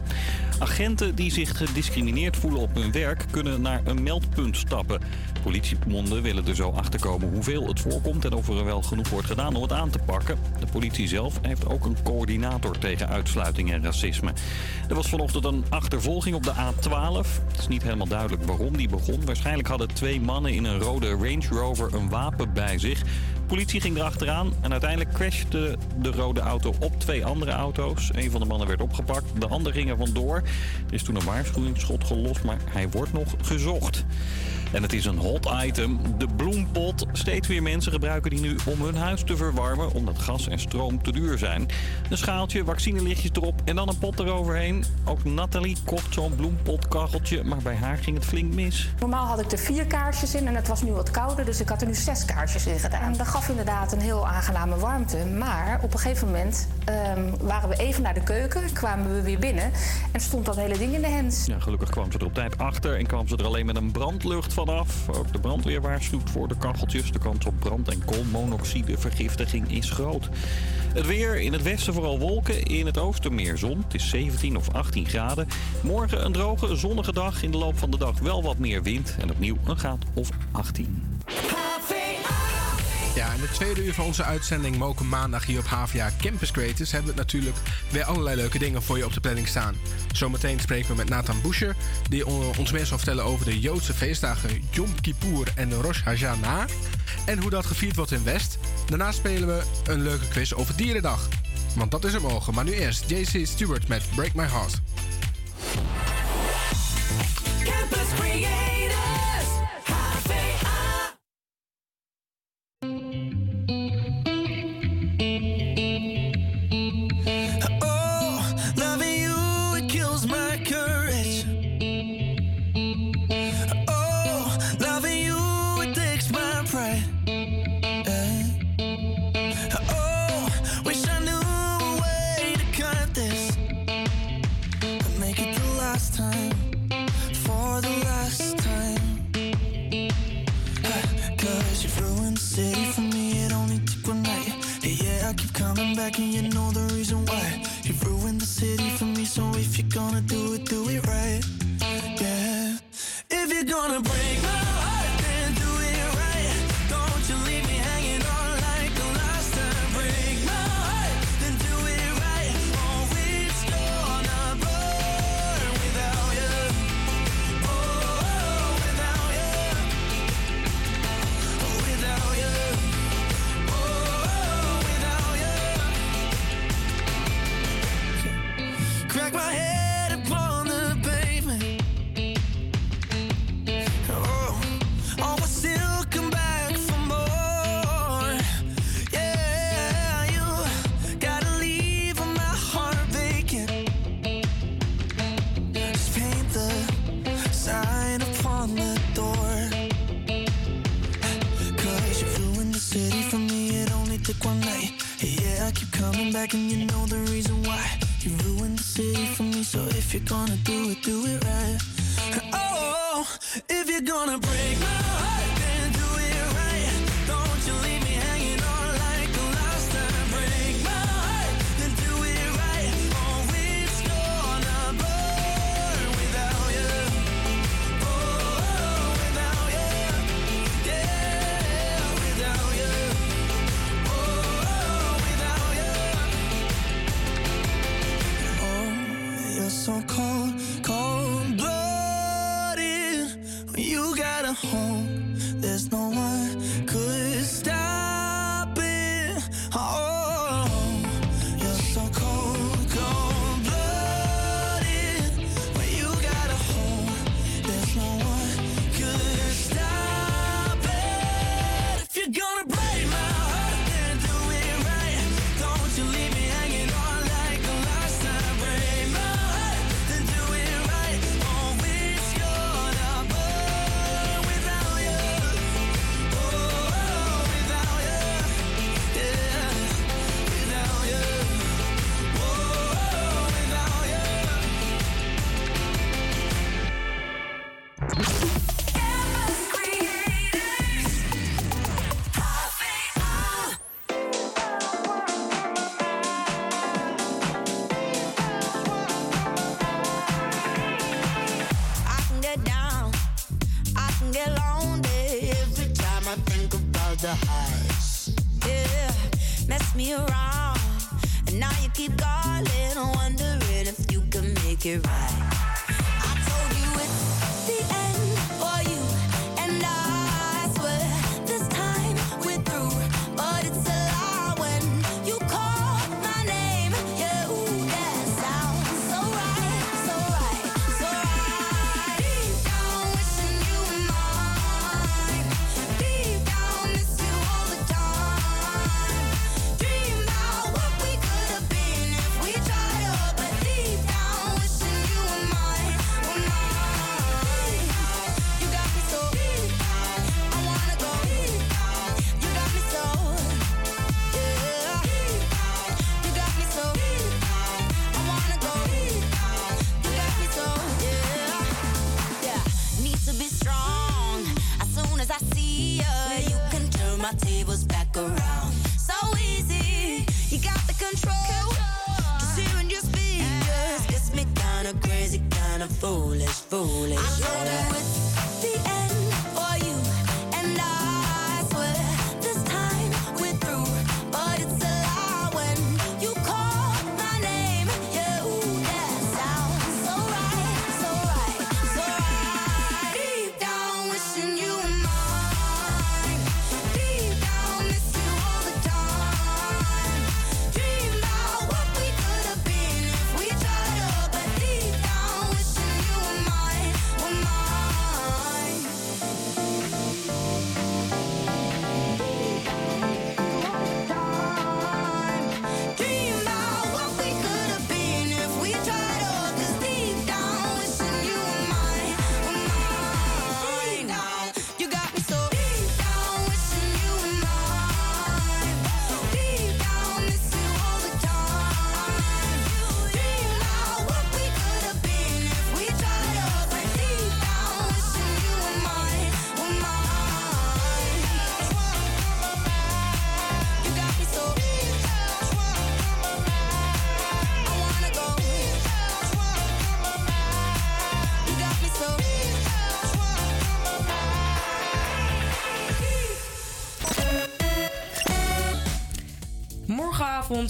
Agenten die zich gediscrimineerd voelen op hun werk kunnen naar een meldpunt stappen. Politiebonden willen er zo achter komen hoeveel het voorkomt en of er wel genoeg wordt gedaan om het aan te pakken. De politie zelf heeft ook een coördinator tegen uitsluiting en racisme. Er was vanochtend een achtervolging op de A12. Het is niet helemaal duidelijk waarom die begon. Waarschijnlijk hadden twee mannen in een rode Range Rover een wapen bij zich. De politie ging erachteraan en uiteindelijk crashte de rode auto op twee andere auto's. Een van de mannen werd opgepakt, de ander ging er vandoor. Er is toen een waarschuwingsschot gelost, maar hij wordt nog gezocht. En het is een hot item, de bloempot. Steeds weer mensen gebruiken die nu om hun huis te verwarmen, omdat gas en stroom te duur zijn. Een schaaltje, vaccinelichtjes erop en dan een pot eroverheen. Ook Nathalie kocht zo'n bloempotkacheltje, maar bij haar ging het flink mis. Normaal had ik er vier kaarsjes in en het was nu wat kouder, dus ik had er nu zes kaarsjes in gedaan. Dat gaf inderdaad een heel aangename warmte, maar op een gegeven moment ehm, waren we even naar de keuken, kwamen we weer binnen en stond dat hele ding in de hens. Ja, gelukkig kwam ze er op tijd achter en kwam ze er alleen met een brandlucht vanaf. Ook de brandweer waarschuwt voor de kacheltjes. De kans op brand- en koolmonoxidevergiftiging is groot. Het weer in het westen vooral wolken, in het oosten meer zon. Het is 17 of 18 graden. Morgen een droge, zonnige dag. In de loop van de dag wel wat meer wind en opnieuw een graad of 18. Ja, in de tweede uur van onze uitzending Moken Maandag hier op HVA Campus Creators hebben we natuurlijk weer allerlei leuke dingen voor je op de planning staan. Zometeen spreken we met Nathan Boucher, die on- ons meer zal vertellen over de Joodse feestdagen Yom Kippur en Rosh Hashanah en hoe dat gevierd wordt in West. Daarna spelen we een leuke quiz over Dierendag. Want dat is er morgen, maar nu eerst JC Stewart met Break My Heart. Back, and you know the reason why. You've ruined the city for me, so if you're gonna do it, do it right. Yeah. If you're gonna break back and you know the reason why. You ruined the city for me, so if you're gonna do it, do it right. Oh, if you're gonna break my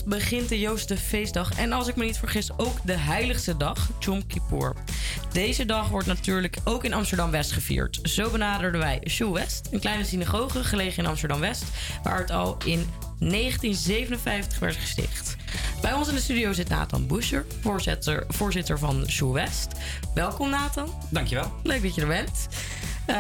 Begint de Joodse feestdag en als ik me niet vergis ook de heiligste dag, Yom Kippur. Deze dag wordt natuurlijk ook in Amsterdam-West gevierd. Zo benaderden wij Shoe West, een kleine synagoge gelegen in Amsterdam-West, waar het al in 1957 werd gesticht. Bij ons in de studio zit Nathan Boescher, voorzitter, voorzitter van Shoe West. Welkom Nathan. Dankjewel. Leuk dat je er bent. Eh,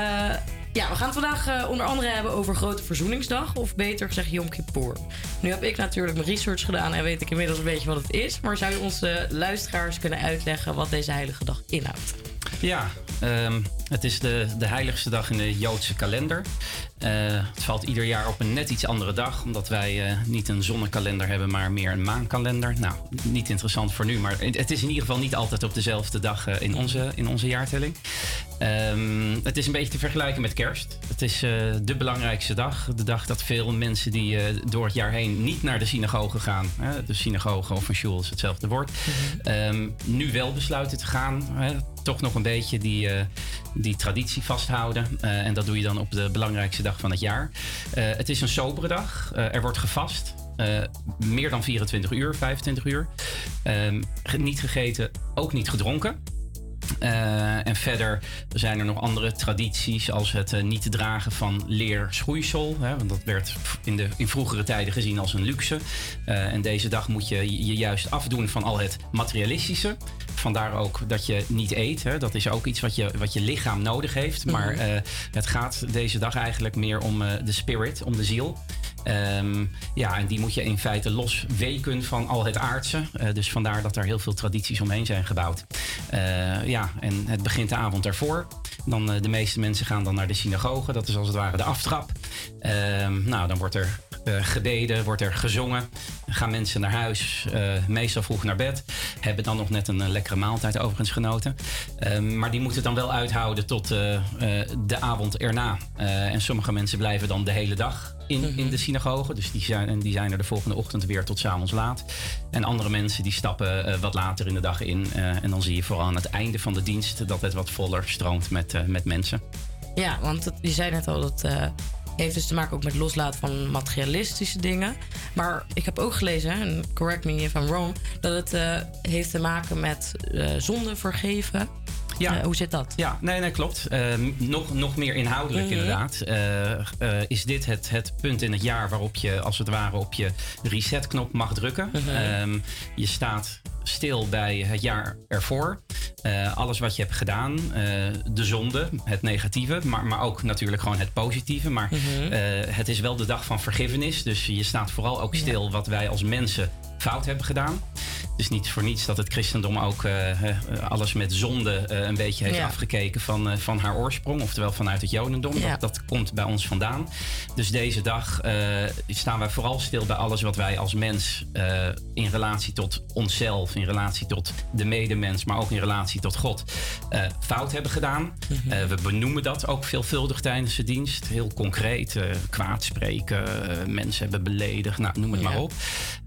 ja, we gaan het vandaag eh, onder andere hebben over Grote Verzoeningsdag, of beter gezegd Yom Kippur. Nu heb ik natuurlijk mijn research gedaan en weet ik inmiddels een beetje wat het is. Maar zou je onze luisteraars kunnen uitleggen wat deze heilige dag inhoudt? Ja, um, de, de heiligste dag in de Joodse kalender. Eh, het valt ieder jaar op een net iets andere dag, omdat wij eh, niet een zonnekalender hebben, maar meer een maankalender. Nou, niet interessant voor nu, maar het het is in ieder geval niet altijd op dezelfde dag eh, in, onze, in onze jaartelling. Ehm, het is een beetje te vergelijken met kerst. Het is de belangrijkste dag. De dag dat veel mensen die door het jaar heen niet naar de synagoge gaan. De synagoge of een shul is hetzelfde woord. ehm, nu wel besluiten te gaan. Toch nog een beetje die, eh, die traditie vasthouden. Eh, en dat doe je dan op de belangrijkste dag van het jaar. Eh, het is een sobere dag. Er wordt gevast. Meer dan 24 uur, 25 uur. Ehm, niet gegeten, ook niet gedronken. Eh, en verder zijn er nog andere tradities, als het eh, niet dragen van leer schoeisel. Hè, want dat werd in, de, in vroegere tijden gezien als een luxe. Eh, en deze dag moet je je juist afdoen van al het materialistische. Vandaar ook dat je niet eet. Hè. Dat is ook iets wat je, wat je lichaam nodig heeft. Maar Mhm. het gaat deze dag eigenlijk meer om de spirit, om de ziel. Ehm, ja, en die moet je in feite losweken van al het aardse. Eh, dus vandaar dat er heel veel tradities omheen zijn gebouwd. Eh, ja, en het begint de avond ervoor. Dan, eh, de meeste mensen gaan dan naar de synagoge. Dat is als het ware de aftrap. Ehm, nou, dan wordt er gebeden, wordt er gezongen. Gaan mensen naar huis, meestal vroeg naar bed. Hebben dan nog net een lekkere maaltijd overigens genoten. Ehm, maar die moeten dan wel uithouden tot de avond erna. En sommige mensen blijven dan de hele dag in, in de synagoge. Dus die zijn, en die zijn er de volgende ochtend weer tot 's avonds laat. En andere mensen die stappen eh, wat later in de dag in. Eh, en dan zie je vooral aan het einde van de dienst dat het wat voller stroomt met, eh, met mensen. Ja, want het, je zei net al, dat heeft dus te maken ook met loslaten van materialistische dingen. Maar ik heb ook gelezen, en correct me if I'm wrong, dat het heeft te maken met zonde vergeven. Ja. Eh, hoe zit dat? Ja, nee, nee, klopt. Ehm, nog, nog meer inhoudelijk Mhm. inderdaad. Eh, eh, is dit het, het punt in het jaar waarop je als het ware op je resetknop mag drukken. Mhm. Ehm, je staat stil bij het jaar ervoor. Eh, alles wat je hebt gedaan, eh, de zonde, het negatieve, maar, maar ook natuurlijk gewoon het positieve. Maar Mhm. eh, het is wel de dag van vergiffenis. Dus je staat vooral ook stil wat wij als mensen fout hebben gedaan. Het is niet voor niets dat het christendom ook eh, eh, alles met zonde eh, een beetje heeft Ja. afgekeken van, van haar oorsprong. Oftewel vanuit het jodendom. Ja. Dat, dat komt bij ons vandaan. Dus deze dag staan wij vooral stil bij alles wat wij als mens in relatie tot onszelf, in relatie tot de medemens, maar ook in relatie tot God, fout hebben gedaan. Mhm. We benoemen dat ook veelvuldig tijdens de dienst. Heel concreet, kwaad spreken, mensen hebben beledigd, nou, noem het Ja. maar op.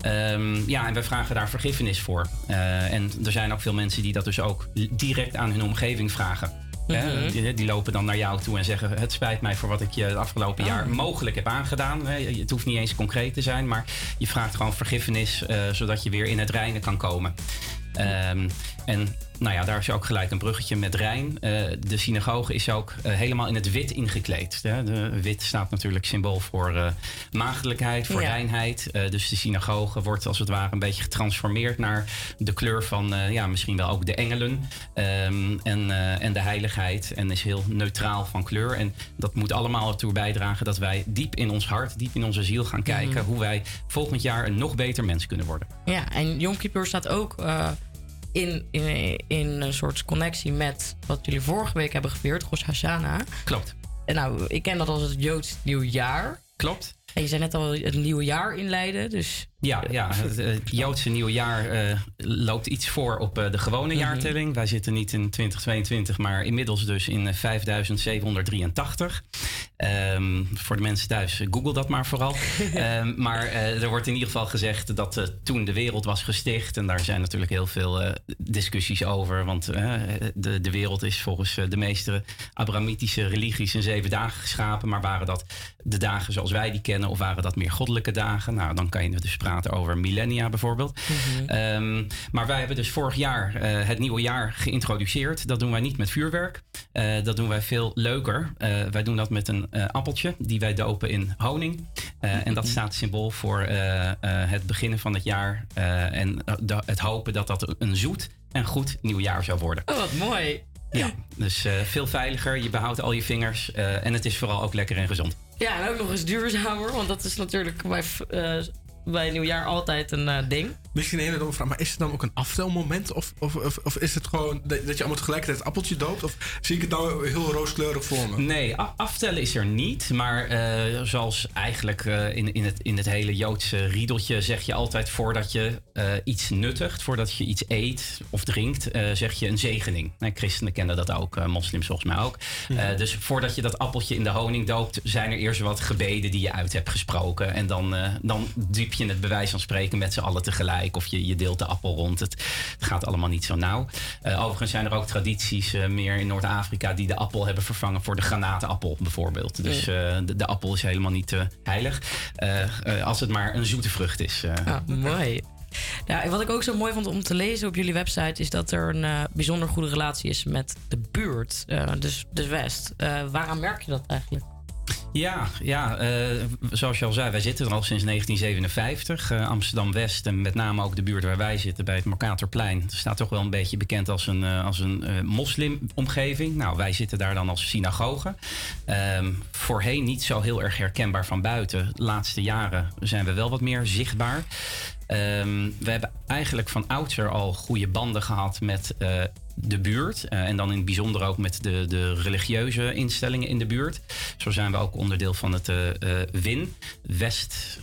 Ehm, ja, en wij vragen daar vergiffenis voor. Eh, en er zijn ook veel mensen die dat dus ook direct aan hun omgeving vragen. Mhm. die, die lopen dan naar jou toe en zeggen: Het spijt mij voor wat ik je het afgelopen Oh. jaar mogelijk heb aangedaan. Het hoeft niet eens concreet te zijn, maar je vraagt gewoon vergiffenis eh, zodat je weer in het reinen kan komen. Ehm, en nou ja, daar is ook gelijk een bruggetje met Rijn. Eh, de synagoge is ook eh, helemaal in het wit ingekleed. Hè. De wit staat natuurlijk symbool voor eh maagdelijkheid, voor Ja. reinheid. Dus de synagoge wordt als het ware een beetje getransformeerd naar de kleur van ja, misschien wel ook de engelen ehm, en, en de heiligheid. En is heel neutraal van kleur. En dat moet allemaal ertoe bijdragen dat wij diep in ons hart, diep in onze ziel gaan kijken Mhm. hoe wij volgend jaar een nog beter mens kunnen worden. Ja, en Yom Kippur staat ook in, in, in een soort connectie met wat jullie vorige week hebben gevierd, Rosh Hashanah. Klopt. En nou, ik ken dat als het Joods nieuwjaar. Klopt. En je zei net al het nieuwe jaar inleiden, dus... Ja, ja het, eh, het Joodse nieuwe jaar eh, loopt iets voor op eh, de gewone Mhm. jaartelling. Wij zitten niet in 2022, maar inmiddels dus in eh, 5783. Ehm, voor de mensen thuis, eh, google dat maar vooral. Ehm, maar eh, er wordt in ieder geval gezegd dat eh, toen de wereld was gesticht... en daar zijn natuurlijk heel veel eh, discussies over... want eh, de, de wereld is volgens eh, de meeste Abrahamitische religies in zeven dagen geschapen... maar waren dat de dagen zoals wij die kennen... of waren dat meer goddelijke dagen? Nou, dan kan je dus praten over millennia bijvoorbeeld. Ehm, maar wij hebben dus vorig jaar eh, het nieuwe jaar geïntroduceerd. Dat doen wij niet met vuurwerk. Eh, dat doen wij veel leuker. Eh, wij doen dat met een appeltje die wij dopen in honing. En dat staat symbool voor het beginnen van het jaar. en het hopen dat dat een zoet en goed nieuwjaar zou worden. Oh, wat mooi. Ja, dus veel veiliger. Je behoudt al je vingers. en het is vooral ook lekker en gezond. Ja, en ook nog eens duurzamer, want dat is natuurlijk bij, eh, bij nieuwjaar altijd een eh, ding. Misschien een hele domme vraag, maar is het dan ook een aftelmoment? Of, of, of, of is het gewoon dat, dat je allemaal tegelijkertijd het appeltje doopt? Of zie ik het nou heel rooskleurig voor me? Nee, aftellen is er niet. Maar eh, zoals eigenlijk eh, in, in, het, in het hele Joodse riedeltje zeg je altijd voordat je eh, iets nuttigt, voordat je iets eet of drinkt, eh, zeg je een zegening. Nee, christenen kennen dat ook, moslims volgens mij ook. Eh, dus voordat je dat appeltje in de honing doopt, zijn er eerst wat gebeden die je uit hebt gesproken. En dan, eh, dan je het bij wijze van spreken met z'n allen tegelijk. Of je, je deelt de appel rond. Het, het gaat allemaal niet zo nauw. Eh, overigens zijn er ook tradities eh, meer in Noord-Afrika die de appel hebben vervangen voor de granaatenappel bijvoorbeeld. Dus eh, de, de appel is helemaal niet heilig. Als het maar een zoete vrucht is. Ah, mooi. En wat ik ook zo mooi vond om te lezen op jullie website... is dat er een bijzonder goede relatie is met de buurt. eh, dus, dus West. Eh, waaraan merk je dat eigenlijk? Ja, ja eh, zoals je al zei, wij zitten er al sinds 1957. Eh, Amsterdam-West en met name ook de buurt waar wij zitten bij het Mercatorplein. staat toch wel een beetje bekend als een, eh, als een moslimomgeving. Nou, wij zitten daar dan als synagoge. Ehm, voorheen niet zo heel erg herkenbaar van buiten. De laatste jaren zijn we wel wat meer zichtbaar. Ehm, we hebben eigenlijk van oudsher al goede banden gehad met eh, de buurt. eh, en dan in het bijzonder ook met de, de religieuze instellingen in de buurt. Zo zijn we ook onderdeel van het eh, WIN, West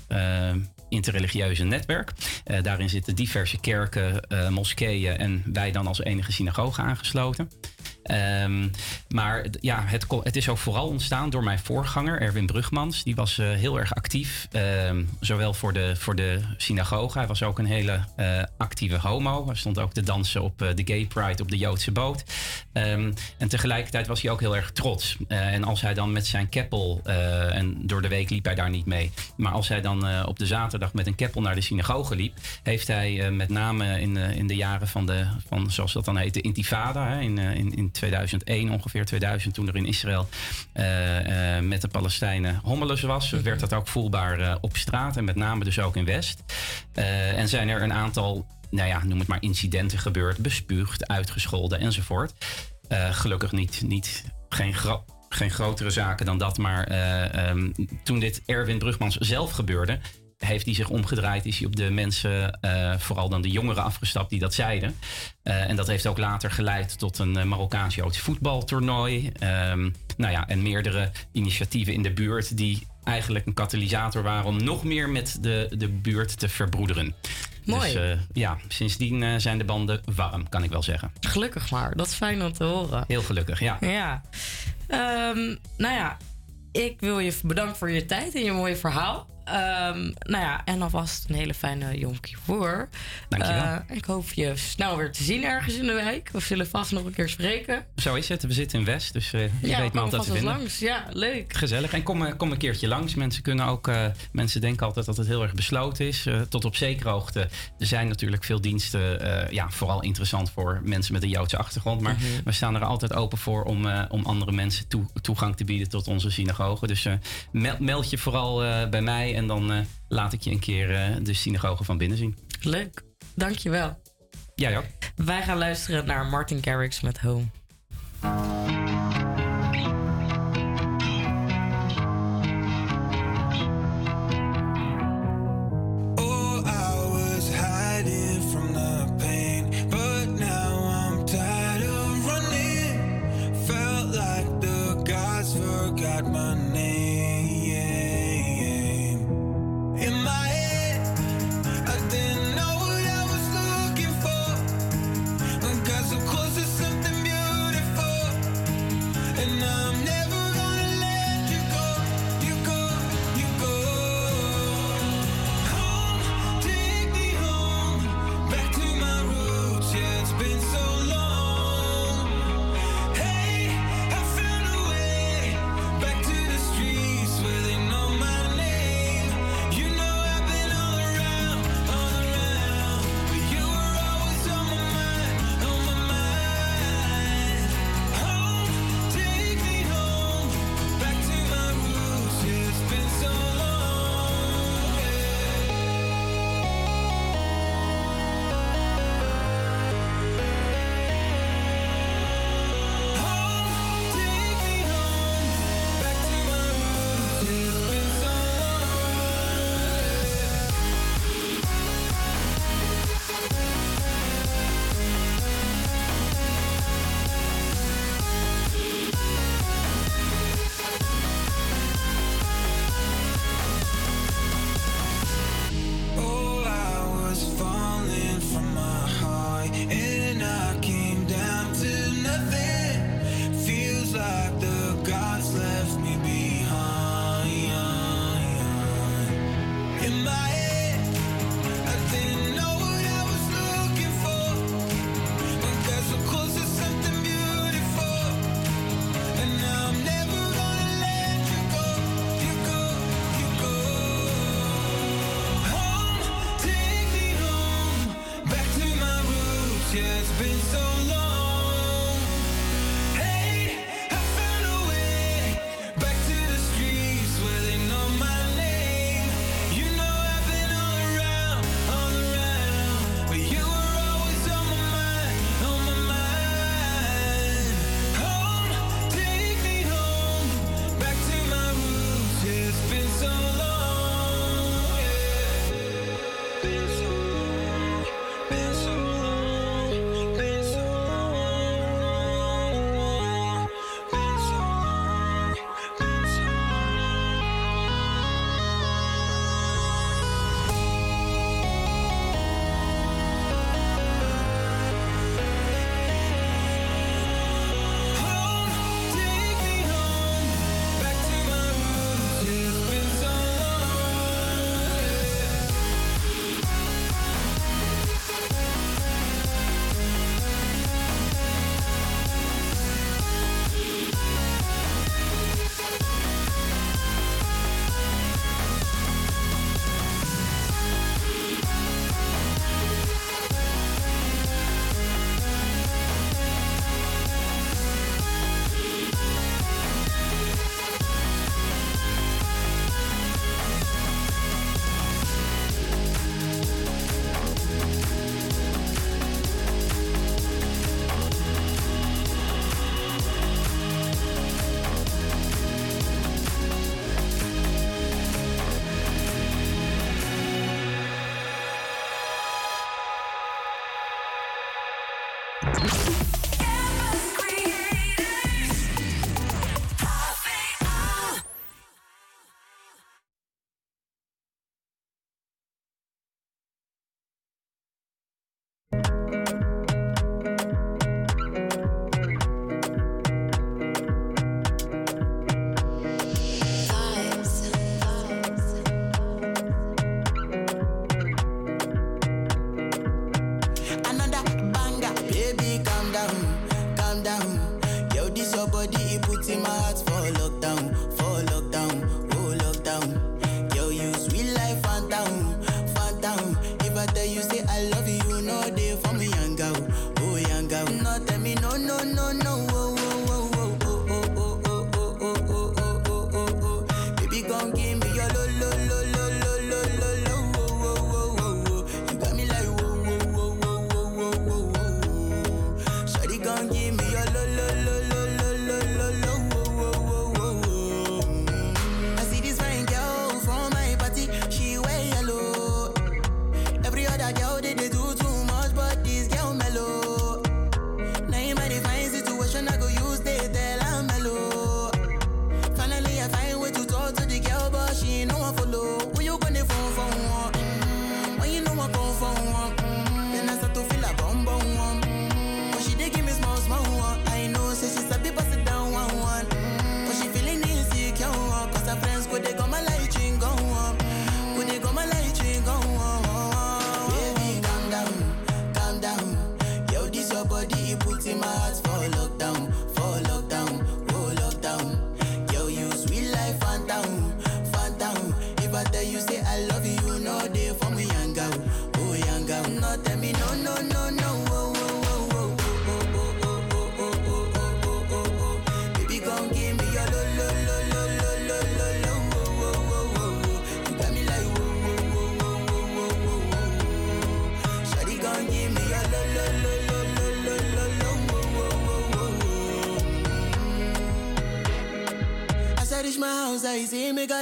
Interreligieuze Netwerk. Daarin zitten diverse kerken, moskeeën en wij dan als enige synagoge aangesloten. Ehm, maar ja, het, het is ook vooral ontstaan door mijn voorganger, Erwin Brugmans. Die was eh, heel erg actief, ehm, zowel voor de, voor de synagoge. Hij was ook een hele eh, actieve homo. Hij stond ook te dansen op eh, de Gay Pride op de Joodse boot. Ehm, en tegelijkertijd was hij ook heel erg trots. En als hij dan met zijn keppel, en door de week liep hij daar niet mee. Maar als hij dan op de zaterdag met een keppel naar de synagoge liep, heeft hij met name in, in de jaren van, de, van, zoals dat dan heet, de intifada, hè, in, in, in 2001 ongeveer, 2000, toen er in Israël eh, eh, met de Palestijnen hommeles was, werd dat ook voelbaar eh, op straat en met name dus ook in West. En zijn er een aantal, nou ja, noem het maar incidenten gebeurd, bespuugd, uitgescholden enzovoort. Gelukkig niet, niet geen, geen grotere zaken dan dat, maar eh, ehm, toen dit Erwin Brugmans zelf gebeurde, heeft hij zich omgedraaid, is hij op de mensen, eh, vooral dan de jongeren afgestapt die dat zeiden. Eh, en dat heeft ook later geleid tot een eh, Marokkaans-Joods voetbaltoernooi. Ehm, nou ja, en meerdere initiatieven in de buurt die eigenlijk een katalysator waren om nog meer met de, de buurt te verbroederen. Mooi. Dus ja, sindsdien zijn de banden warm, kan ik wel zeggen. Gelukkig maar, dat is fijn om te horen. Heel gelukkig, ja. Ja. Ehm, nou ja, ik wil je bedanken voor je tijd en je mooie verhaal. Ehm, nou ja, en alvast een hele fijne Yom Kippur. Dankjewel. Eh, ik hoop je snel weer te zien ergens in de week. We zullen vast nog een keer spreken. Zo is het. We zitten in West, dus eh, je ja, weet me altijd te vinden. langs. Ja, leuk. Gezellig. En kom, eh, kom een keertje langs. Mensen kunnen ook. mensen denken altijd dat het heel erg besloten is. Tot op zekere hoogte. Er zijn natuurlijk veel diensten. ja, vooral interessant voor mensen met een Joodse achtergrond. Maar Mhm. we staan er altijd open voor om, om andere mensen toe- toegang te bieden tot onze synagoge. Dus mel- meld je vooral bij mij en dan eh, laat ik je een keer eh, de synagoge van binnen zien. Leuk. Dankjewel. Jij ook. Wij gaan luisteren naar Martin Garrix met Home.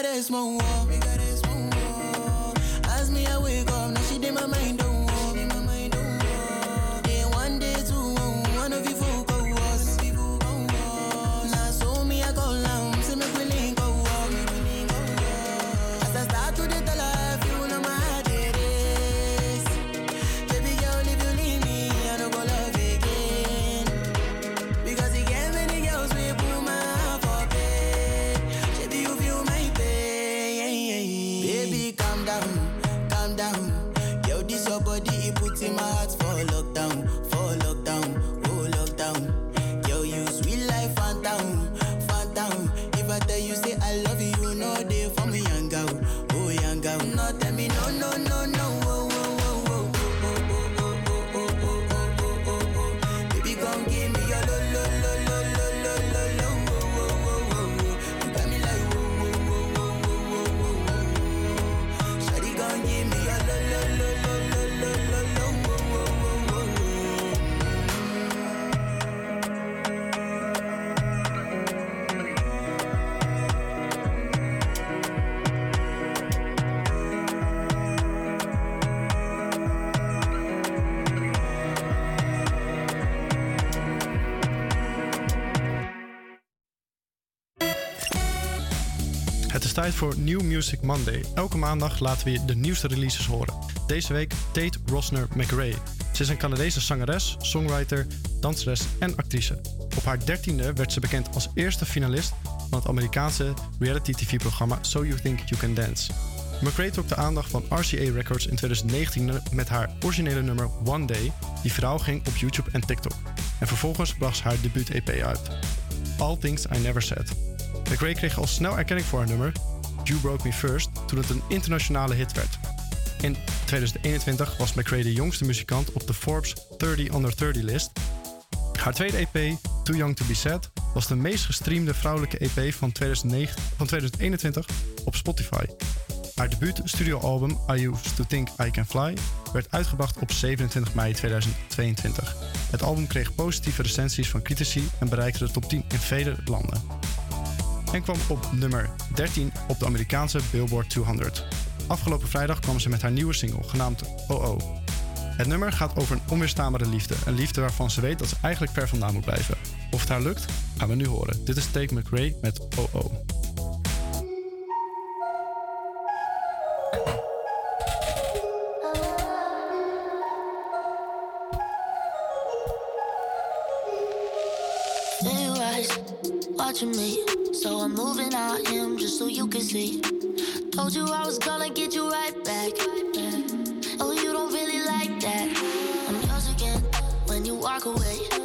that is. Tijd voor New Music Monday. Elke maandag laten we je de nieuwste releases horen. Deze week Tate Rosner McRae. Ze is een Canadese zangeres, songwriter, danseres en actrice. Op haar dertiende werd ze bekend als eerste finalist van het Amerikaanse reality TV-programma So You Think You Can Dance. McRae trok de aandacht van RCA Records in 2019 met haar originele nummer One Day, die viraal ging op YouTube en TikTok. En vervolgens bracht ze haar debuut-EP uit. All Things I Never Said. McRae kreeg al snel erkenning voor haar nummer You Broke Me First toen het een internationale hit werd. In 2021 was McRae de jongste muzikant op de Forbes 30 Under 30 list. Haar tweede EP, Too Young To Be Sad, was de meest gestreamde vrouwelijke EP van, 2009, van 2021 op Spotify. Haar debuut studioalbum I Used To Think I Can Fly werd uitgebracht op 27 mei 2022. Het album kreeg positieve recensies van critici en bereikte de top 10 in vele landen en kwam op nummer 13 op de Amerikaanse Billboard 200. Afgelopen vrijdag kwam ze met haar nieuwe single, genaamd OO. Het nummer gaat over een onweerstaanbare liefde. Een liefde waarvan ze weet dat ze eigenlijk ver vandaan moet blijven. Of het haar lukt, gaan we nu horen. Dit is Take McRae met OO. Me. Moving out him just so you can see. Told you I was gonna get you right back. Oh, you don't really like that. I'm yours again when you walk away.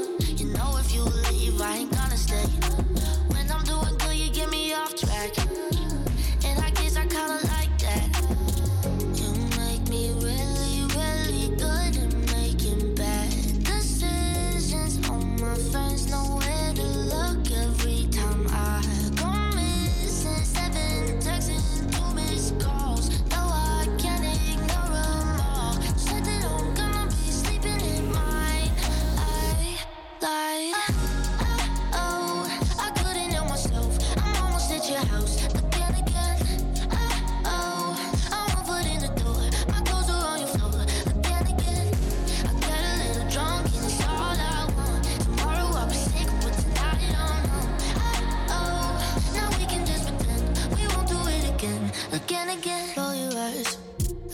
Again, again. Roll your eyes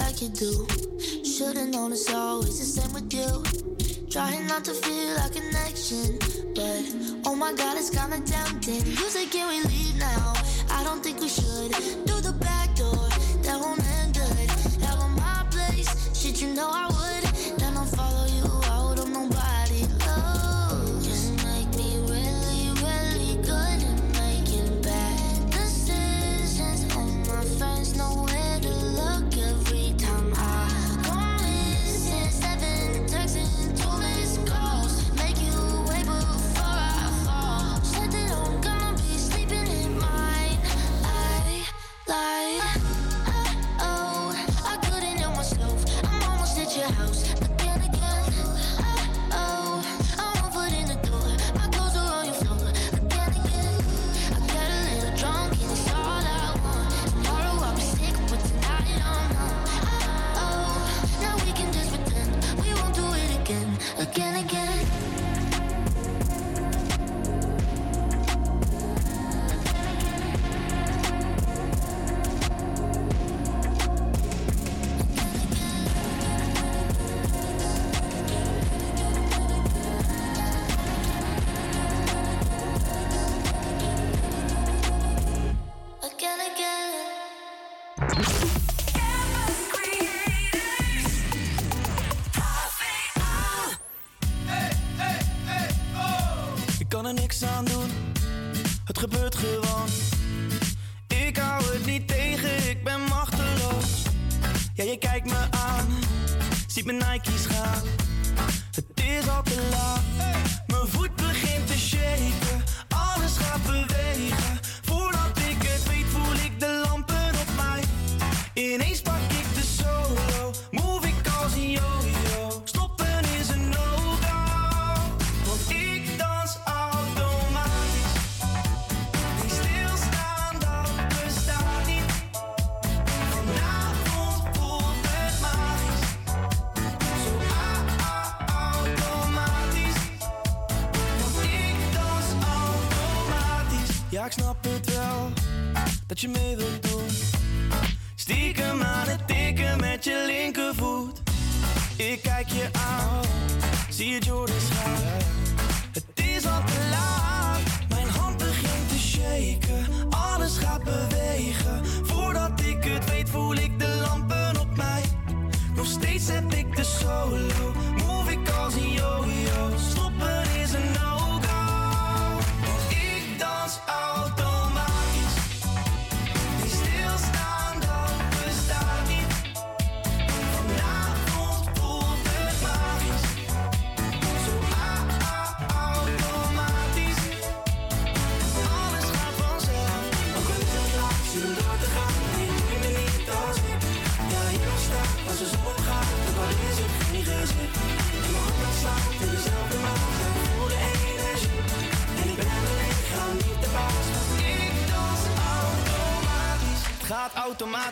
like you do. Should've known it's always the same with you. Trying not to feel a connection, but oh my god, it's kinda tempting. You say, can we leave now? I don't think we should. Through the back door, that won't end good. Hell on my place, shit, you know I would.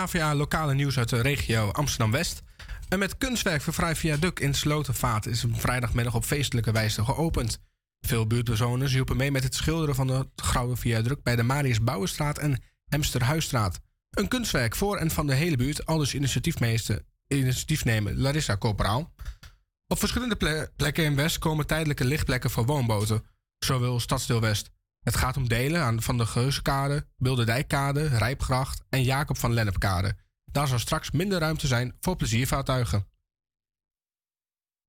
HVA lokale nieuws uit de regio Amsterdam-West. En met kunstwerk voor Vrij Viaduct in Slotenvaart is een vrijdagmiddag op feestelijke wijze geopend. Veel buurtbewoners hielpen mee met het schilderen van het Gouden Viaduct bij de Marius Bouwenstraat en Hemsterhuisstraat. Een kunstwerk voor en van de hele buurt, aldus initiatiefmeester, initiatiefnemer Larissa Corporaal. Op verschillende ple- plekken in West komen tijdelijke lichtplekken voor woonboten, zowel Stadsdeel West. Het gaat om delen aan van de Geuzenkade, Bilderdijkkade, Rijpgracht en Jacob van Lennepkade. Daar zal straks minder ruimte zijn voor pleziervaartuigen.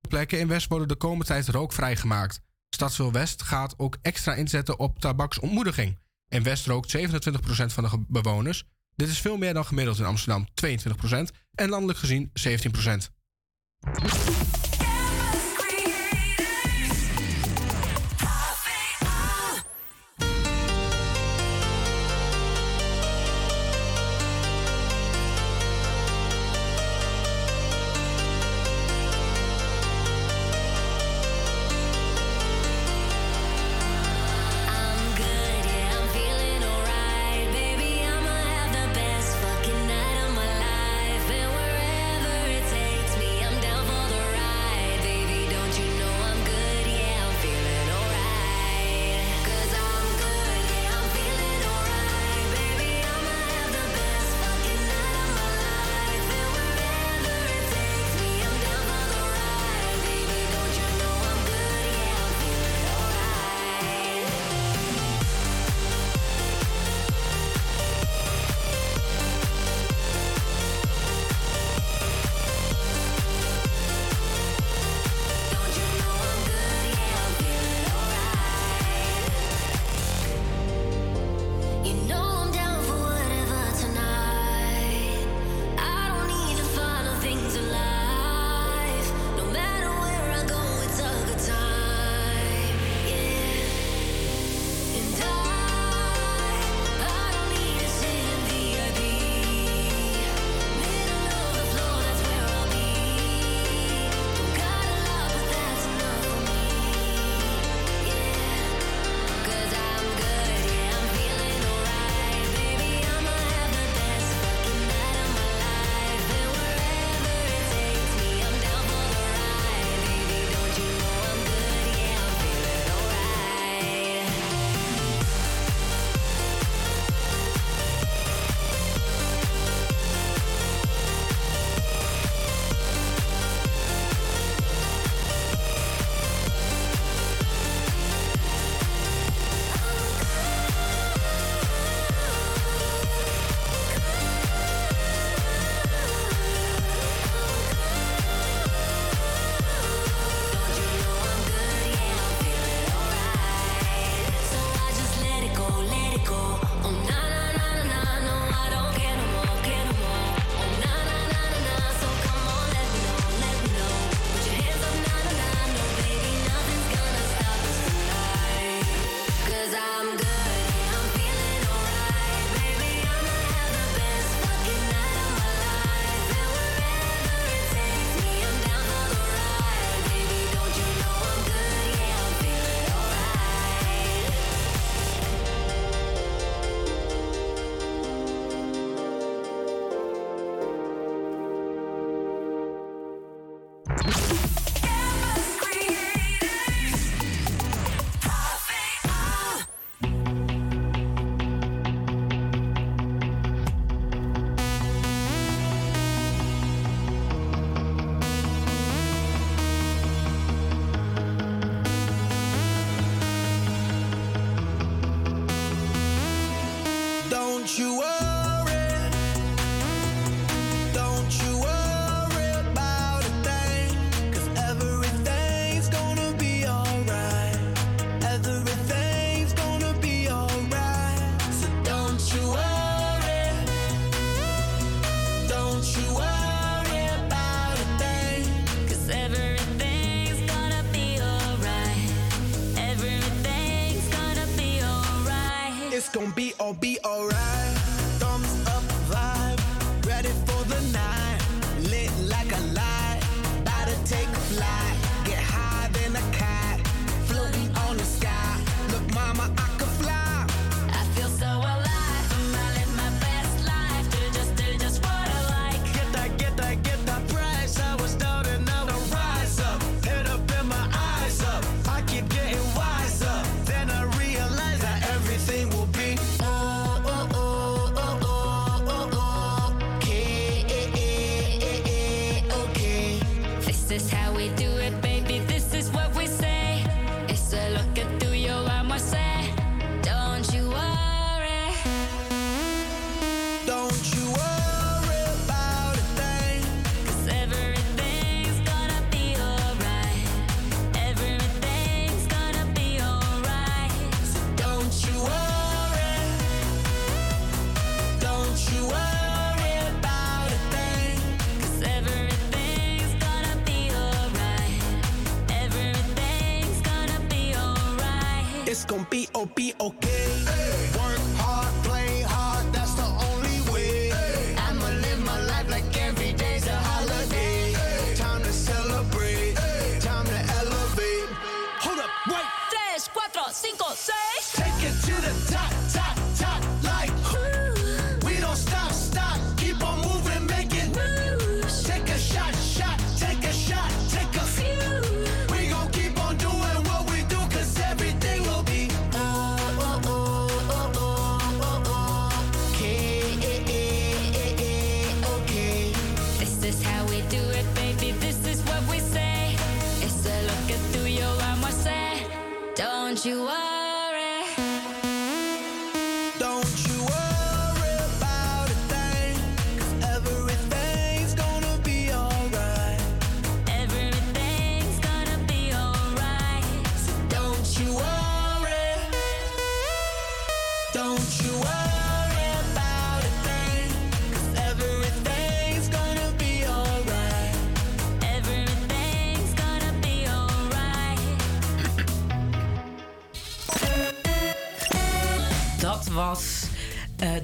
Plekken in West worden de komende tijd rookvrij gemaakt. Stadsdeel West gaat ook extra inzetten op tabaksontmoediging. In West rookt 27% van de bewoners. Dit is veel meer dan gemiddeld in Amsterdam, 22%. En landelijk gezien 17%.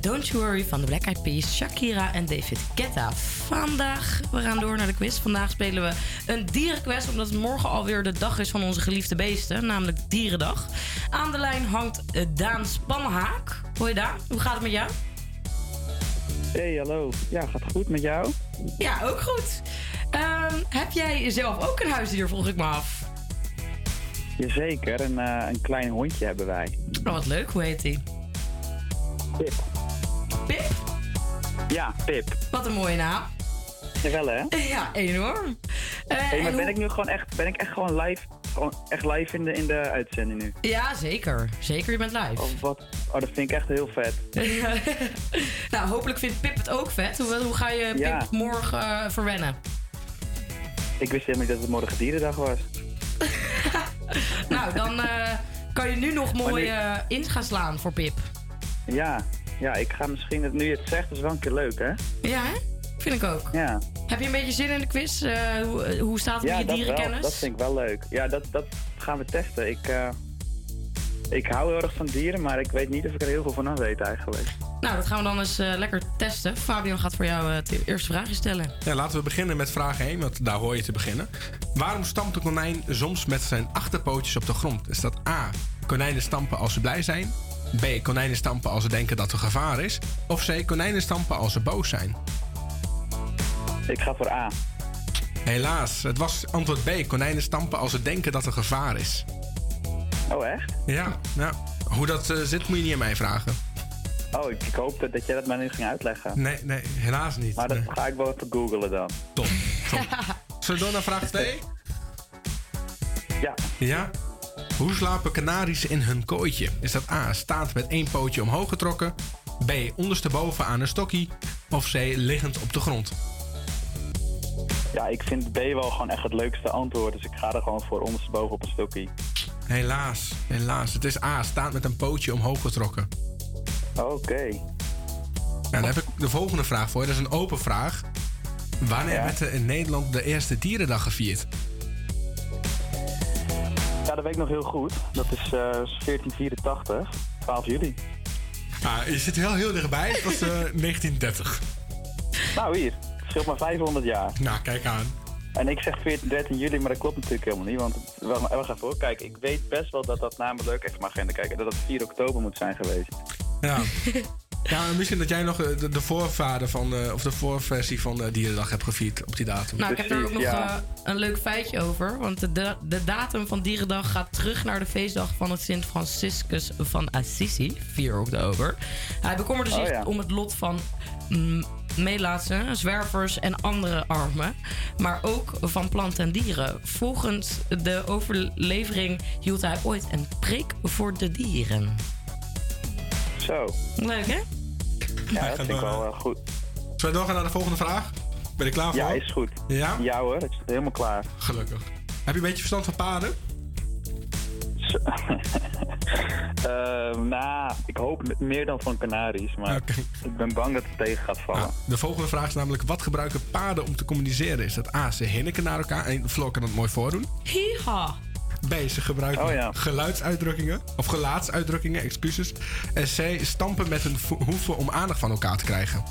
Don't You Worry van de Black Eyed Peas, Shakira en David Guetta. Vandaag, we gaan door naar de quiz. Vandaag spelen we een dierenquest, omdat het morgen alweer de dag is van onze geliefde beesten, namelijk Dierendag. Aan de lijn hangt eh, Daan Spanhaak. Hoi Daan, hoe gaat het met jou? Hey, hallo. Ja, gaat goed met jou? Ja, ook goed. Ehm, heb jij zelf ook een huisdier, vroeg ik me af. Jazeker, een, eh, een klein hondje hebben wij. Oh, wat leuk, hoe heet die? Pip. Pip? Ja, Pip. Wat een mooie naam. Jawel, hè? Ja, enorm. Hey, maar en ben hoe- ik nu gewoon echt, ben ik echt gewoon live, gewoon echt live in de, in de uitzending nu? Ja, zeker. Zeker, je bent live. Oh, wat? Oh, dat vind ik echt heel vet. nou, hopelijk vindt Pip het ook vet. Hoe, hoe ga je Pip Ja. morgen eh, verwennen? Ik wist helemaal niet dat het morgen dierendag was. nou, dan eh, kan je nu nog mooi eh, in gaan slaan voor Pip. Ja, ja, ik ga misschien, het, nu je het zegt, is wel een keer leuk, hè? Ja, hè? Vind ik ook. Ja. Heb je een beetje zin in de quiz? Eh, hoe, hoe staat het ja, met je dat wel. dierenkennis? Dat vind ik wel leuk. Ja, dat, dat gaan we testen. Ik, eh, ik hou heel erg van dieren, maar ik weet niet of ik er heel veel van af weet eigenlijk. Nou, dat gaan we dan eens eh, lekker testen. Fabian gaat voor jou eh, de eerste vraagje stellen. Ja, laten we beginnen met vraag 1, want daar hoor je te beginnen. Waarom stampt een konijn soms met zijn achterpootjes op de grond? Is dat A. Konijnen stampen als ze blij zijn? B. Konijnen stampen als ze denken dat er gevaar is? Of C. Konijnen stampen als ze boos zijn? Ik ga voor A. Helaas, het was antwoord B. Konijnen stampen als ze denken dat er gevaar is. Oh, echt? Ja, nou, hoe dat eh, zit moet je niet aan mij vragen. Oh, ik, ik hoopte dat jij dat mij nu ging uitleggen. Nee, nee, helaas niet. Maar dat Nee. ga ik wel even googlen dan. Top. Zullen we door naar vraag 2? Ja. Ja? Hoe slapen kanaries in hun kooitje? Is dat A. Staand met één pootje omhoog getrokken? B. Ondersteboven aan een stokkie? Of C. Liggend op de grond? Ja, ik vind B wel gewoon echt het leukste antwoord. Dus ik ga er gewoon voor ondersteboven op een stokkie. Helaas, helaas. Het is A. Staand met een pootje omhoog getrokken. Oké. Nou, dan heb ik de volgende vraag voor je. Dat is een open vraag. Wanneer werd er in Nederland de eerste dierendag gevierd? Ja, dat weet ik nog heel goed. Dat is eh, 1484, 12 juli. Ah, je zit heel, heel dichtbij. Het was eh, 1930. Nou, hier. Het scheelt maar 500 jaar. Nou, kijk aan. En ik zeg 14, 13 juli, maar dat klopt natuurlijk helemaal niet. Want, wacht even hoor. Kijk, ik weet best wel dat dat namelijk, even mijn agenda kijken, dat het 4 oktober moet zijn geweest. Ja. ja, misschien dat jij nog eh, de, de voorvader van, eh, of de voorversie van de Dierendag hebt gevierd op die datum. Nou, ik heb er ook nog eh, een leuk feitje over. Want de, de, de datum van Dierendag gaat terug naar de feestdag van het Sint Franciscus van Assisi, 4 oktober. Hij bekommerde zich Oh, ja. om het lot van mm, meelaatsen, zwervers en andere armen. Maar ook van planten en dieren. Volgens de overlevering hield hij ooit een preek voor de dieren. Zo. Leuk, hè? Ja, dat vind ik wel eh, goed. Zullen we doorgaan naar de volgende vraag? Ben je klaar voor? Ja, is goed. Ja? Ja hoor, ik zit helemaal klaar. Gelukkig. Heb je een beetje verstand van paarden? Eh, nou, ik hoop meer dan van Canaries, maar ik ben bang dat het tegen gaat vallen. De volgende vraag is namelijk: wat gebruiken paarden om te communiceren? Is dat A, ze hinniken naar elkaar en Floor kan dat mooi voordoen. Hiha. B, ze gebruiken Oh ja. geluidsuitdrukkingen of gelaatsuitdrukkingen, excuses. En C, stampen met hun hoeven om aandacht van elkaar te krijgen.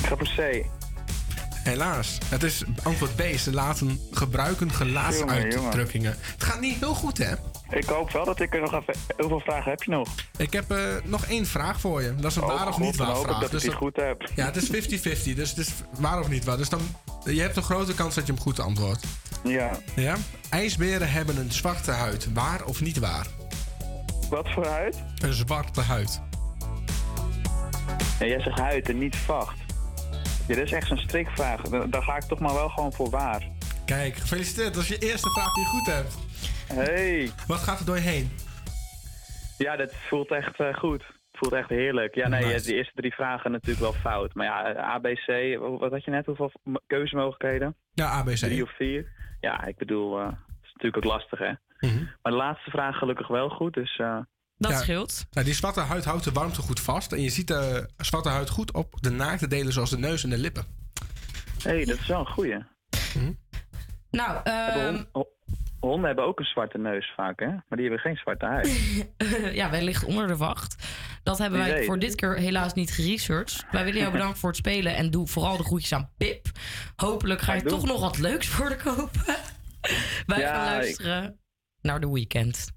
Ik ga voor C. Helaas, het is antwoord B. Ze laten gebruiken gelaatsuitdrukkingen. Het gaat niet heel goed, hè? Ik hoop wel dat ik er nog even... Hoeveel vragen heb je nog? Ik heb eh, nog één vraag voor je. Dat is een Oh, waar of niet waar vraag. dat ik dat- goed heb. Ja, het is 50-50, dus het is waar of niet waar. Dus dan, je hebt een grote kans dat je hem goed antwoordt. Ja. Ja? IJsberen hebben een zwarte huid. Waar of niet waar? Wat voor huid? Een zwarte huid. Ja, jij zegt huid en niet vacht. Ja, dat is echt zo'n strikvraag. Dan ga ik toch maar wel gewoon voor waar. Kijk, gefeliciteerd. Dat is je eerste vraag die je goed hebt. Hey. Wat gaat er door je heen? Ja, dat voelt echt eh, goed. Het voelt echt heerlijk. Ja, nee, Nice. de eerste drie vragen natuurlijk wel fout. Maar ja, ABC, wat had je net? Hoeveel keuzemogelijkheden? Ja, ABC. Drie of vier? Ja, ik bedoel, eh, het is natuurlijk ook lastig, hè? Mhm. Maar de laatste vraag gelukkig wel goed, dus... eh, Dat Ja. scheelt. Nou, die zwarte huid houdt de warmte goed vast. En je ziet de zwarte huid goed op de naakte delen zoals de neus en de lippen. Hé, hey, dat is wel een goeie. Nou, ehm, hon- ho- honden hebben ook een zwarte neus vaak, hè? Maar die hebben geen zwarte huid. ja, wij liggen onder de wacht. Dat hebben wij voor dit keer helaas niet geresearched. Wij willen jou bedanken voor het spelen en doe vooral de groetjes aan Pip. Hopelijk ga je toch nog wat leuks voor de kopen. wij Ja, gaan ik- luisteren naar de weekend.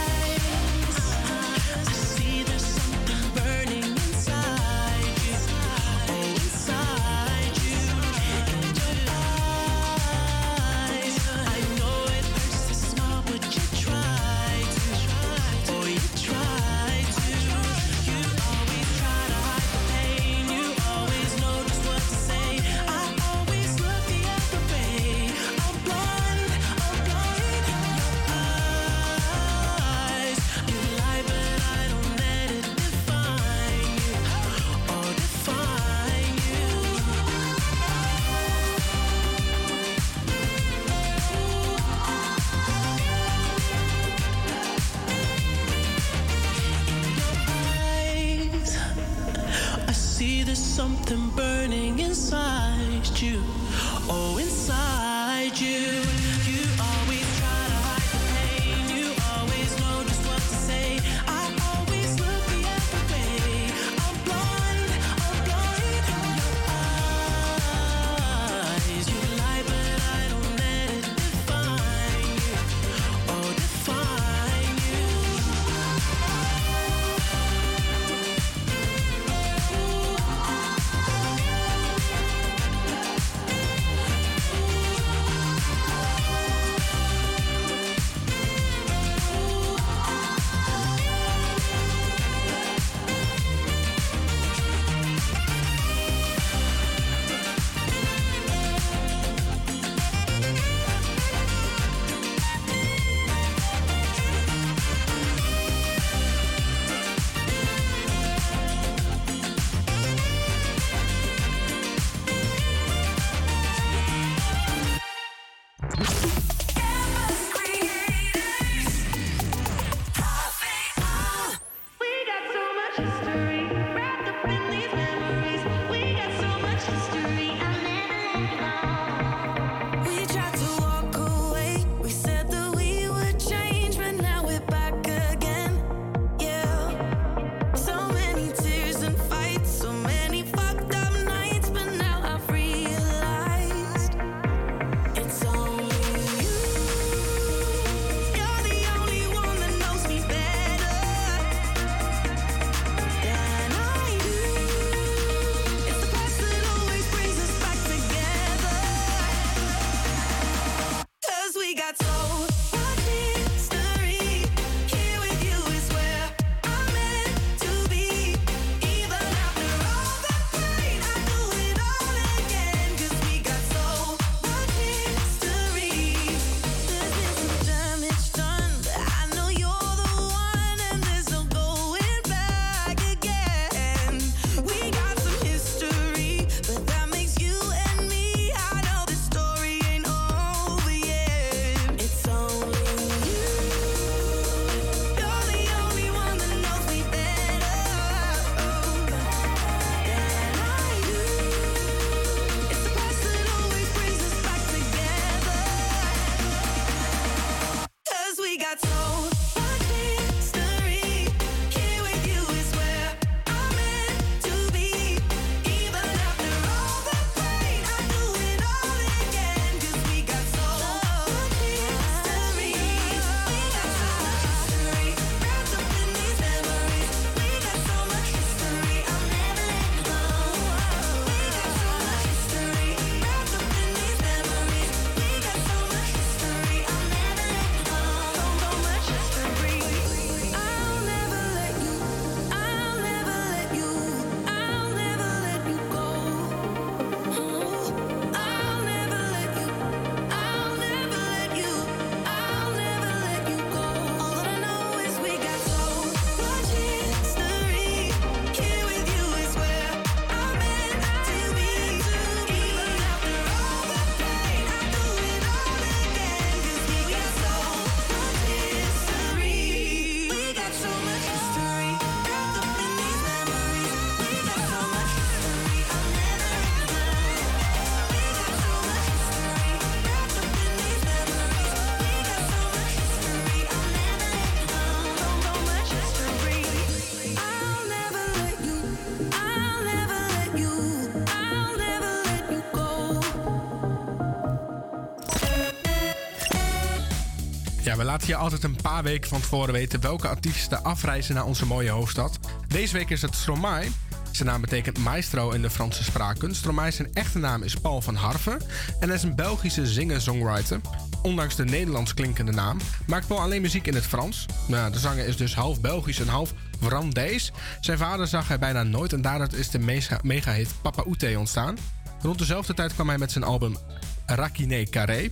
laat je altijd een paar weken van tevoren weten welke artiesten afreizen naar onze mooie hoofdstad. Deze week is het Stromae. Zijn naam betekent maestro in de Franse spraakkunst. Stromae zijn echte naam is Paul van Harven en hij is een Belgische zinger-songwriter. Ondanks de Nederlands klinkende naam maakt Paul alleen muziek in het Frans. Nou, de zanger is dus half Belgisch en half Brandees. Zijn vader zag hij bijna nooit en daardoor is de mega-hit Papa Oute ontstaan. Rond dezelfde tijd kwam hij met zijn album Rakine Carré.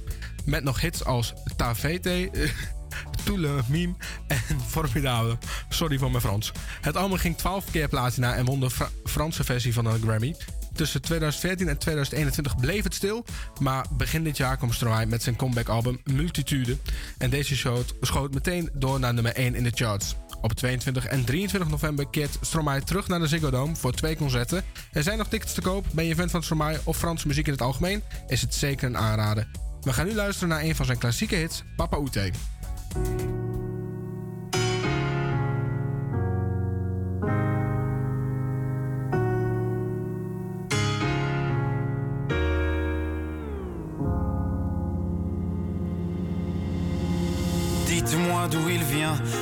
Met nog hits als Tavete, Toele, Meme en Formidable. Sorry voor mijn Frans. Het album ging 12 keer platina en won de Franse versie van de Grammy. Tussen 2014 en 2021 bleef het stil, maar begin dit jaar komt Stromae met zijn comeback-album Multitude. En deze show schoot meteen door naar nummer 1 in de charts. Op 22 en 23 november keert Stromae terug naar de Ziggo Dome voor twee concerten. Er zijn nog tickets te koop. Ben je fan van Stromae of Franse muziek in het algemeen? Is het zeker een aanrader. We gaan nu luisteren naar een van zijn klassieke hits, Papa Oete.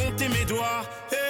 compter mes doigts.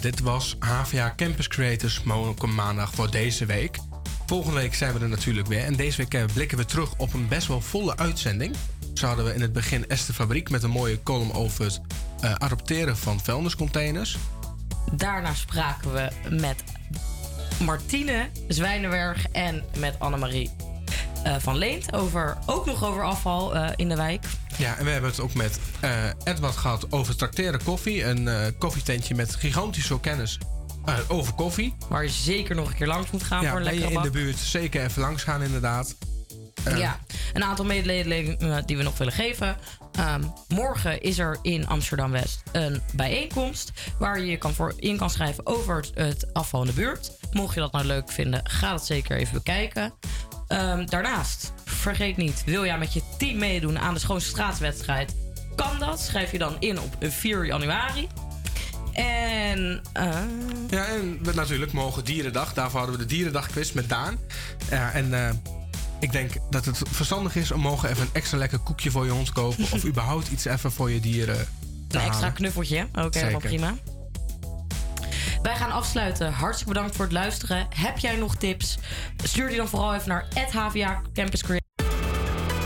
Dit was HVA Campus Creators Maandag voor deze week. Volgende week zijn we er natuurlijk weer. En deze week eh, blikken we terug op een best wel volle uitzending. Zo hadden we in het begin Esther Fabriek met een mooie column over het eh, adopteren van vuilniscontainers. Daarna spraken we met Martine Zwijnenberg en met Annemarie van Leent. Over, ook nog over afval eh, in de wijk. Ja, en we hebben het ook met eh, Edward gehad over trakteren koffie. Een eh, koffietentje met gigantisch veel kennis eh, over koffie. Waar je zeker nog een keer langs moet gaan ja, voor een lekkere in de buurt zeker even langs gaan inderdaad. Eh, Ja, een aantal mededelingen die we nog willen geven. Ehm, morgen is er in Amsterdam West een bijeenkomst waar je je kan voor in kan schrijven over het, het afval in de buurt. Mocht je dat nou leuk vinden, ga dat zeker even bekijken. Ehm, daarnaast, vergeet niet, wil jij met je team meedoen aan de Schoonste Straatswedstrijd? Kan dat? Schrijf je dan in op 4 januari. En. eh, Ja, en we natuurlijk mogen Dierendag. Daarvoor hadden we de Dierendagquiz met Daan. Ja, en eh, ik denk dat het verstandig is om mogen even een extra lekker koekje voor je hond kopen. of überhaupt iets even voor je dieren. te Een extra knuffeltje. Oké, helemaal Zeker. prima. Wij gaan afsluiten. Hartstikke bedankt voor het luisteren. Heb jij nog tips? Stuur die dan vooral even naar HVA Campus Creators.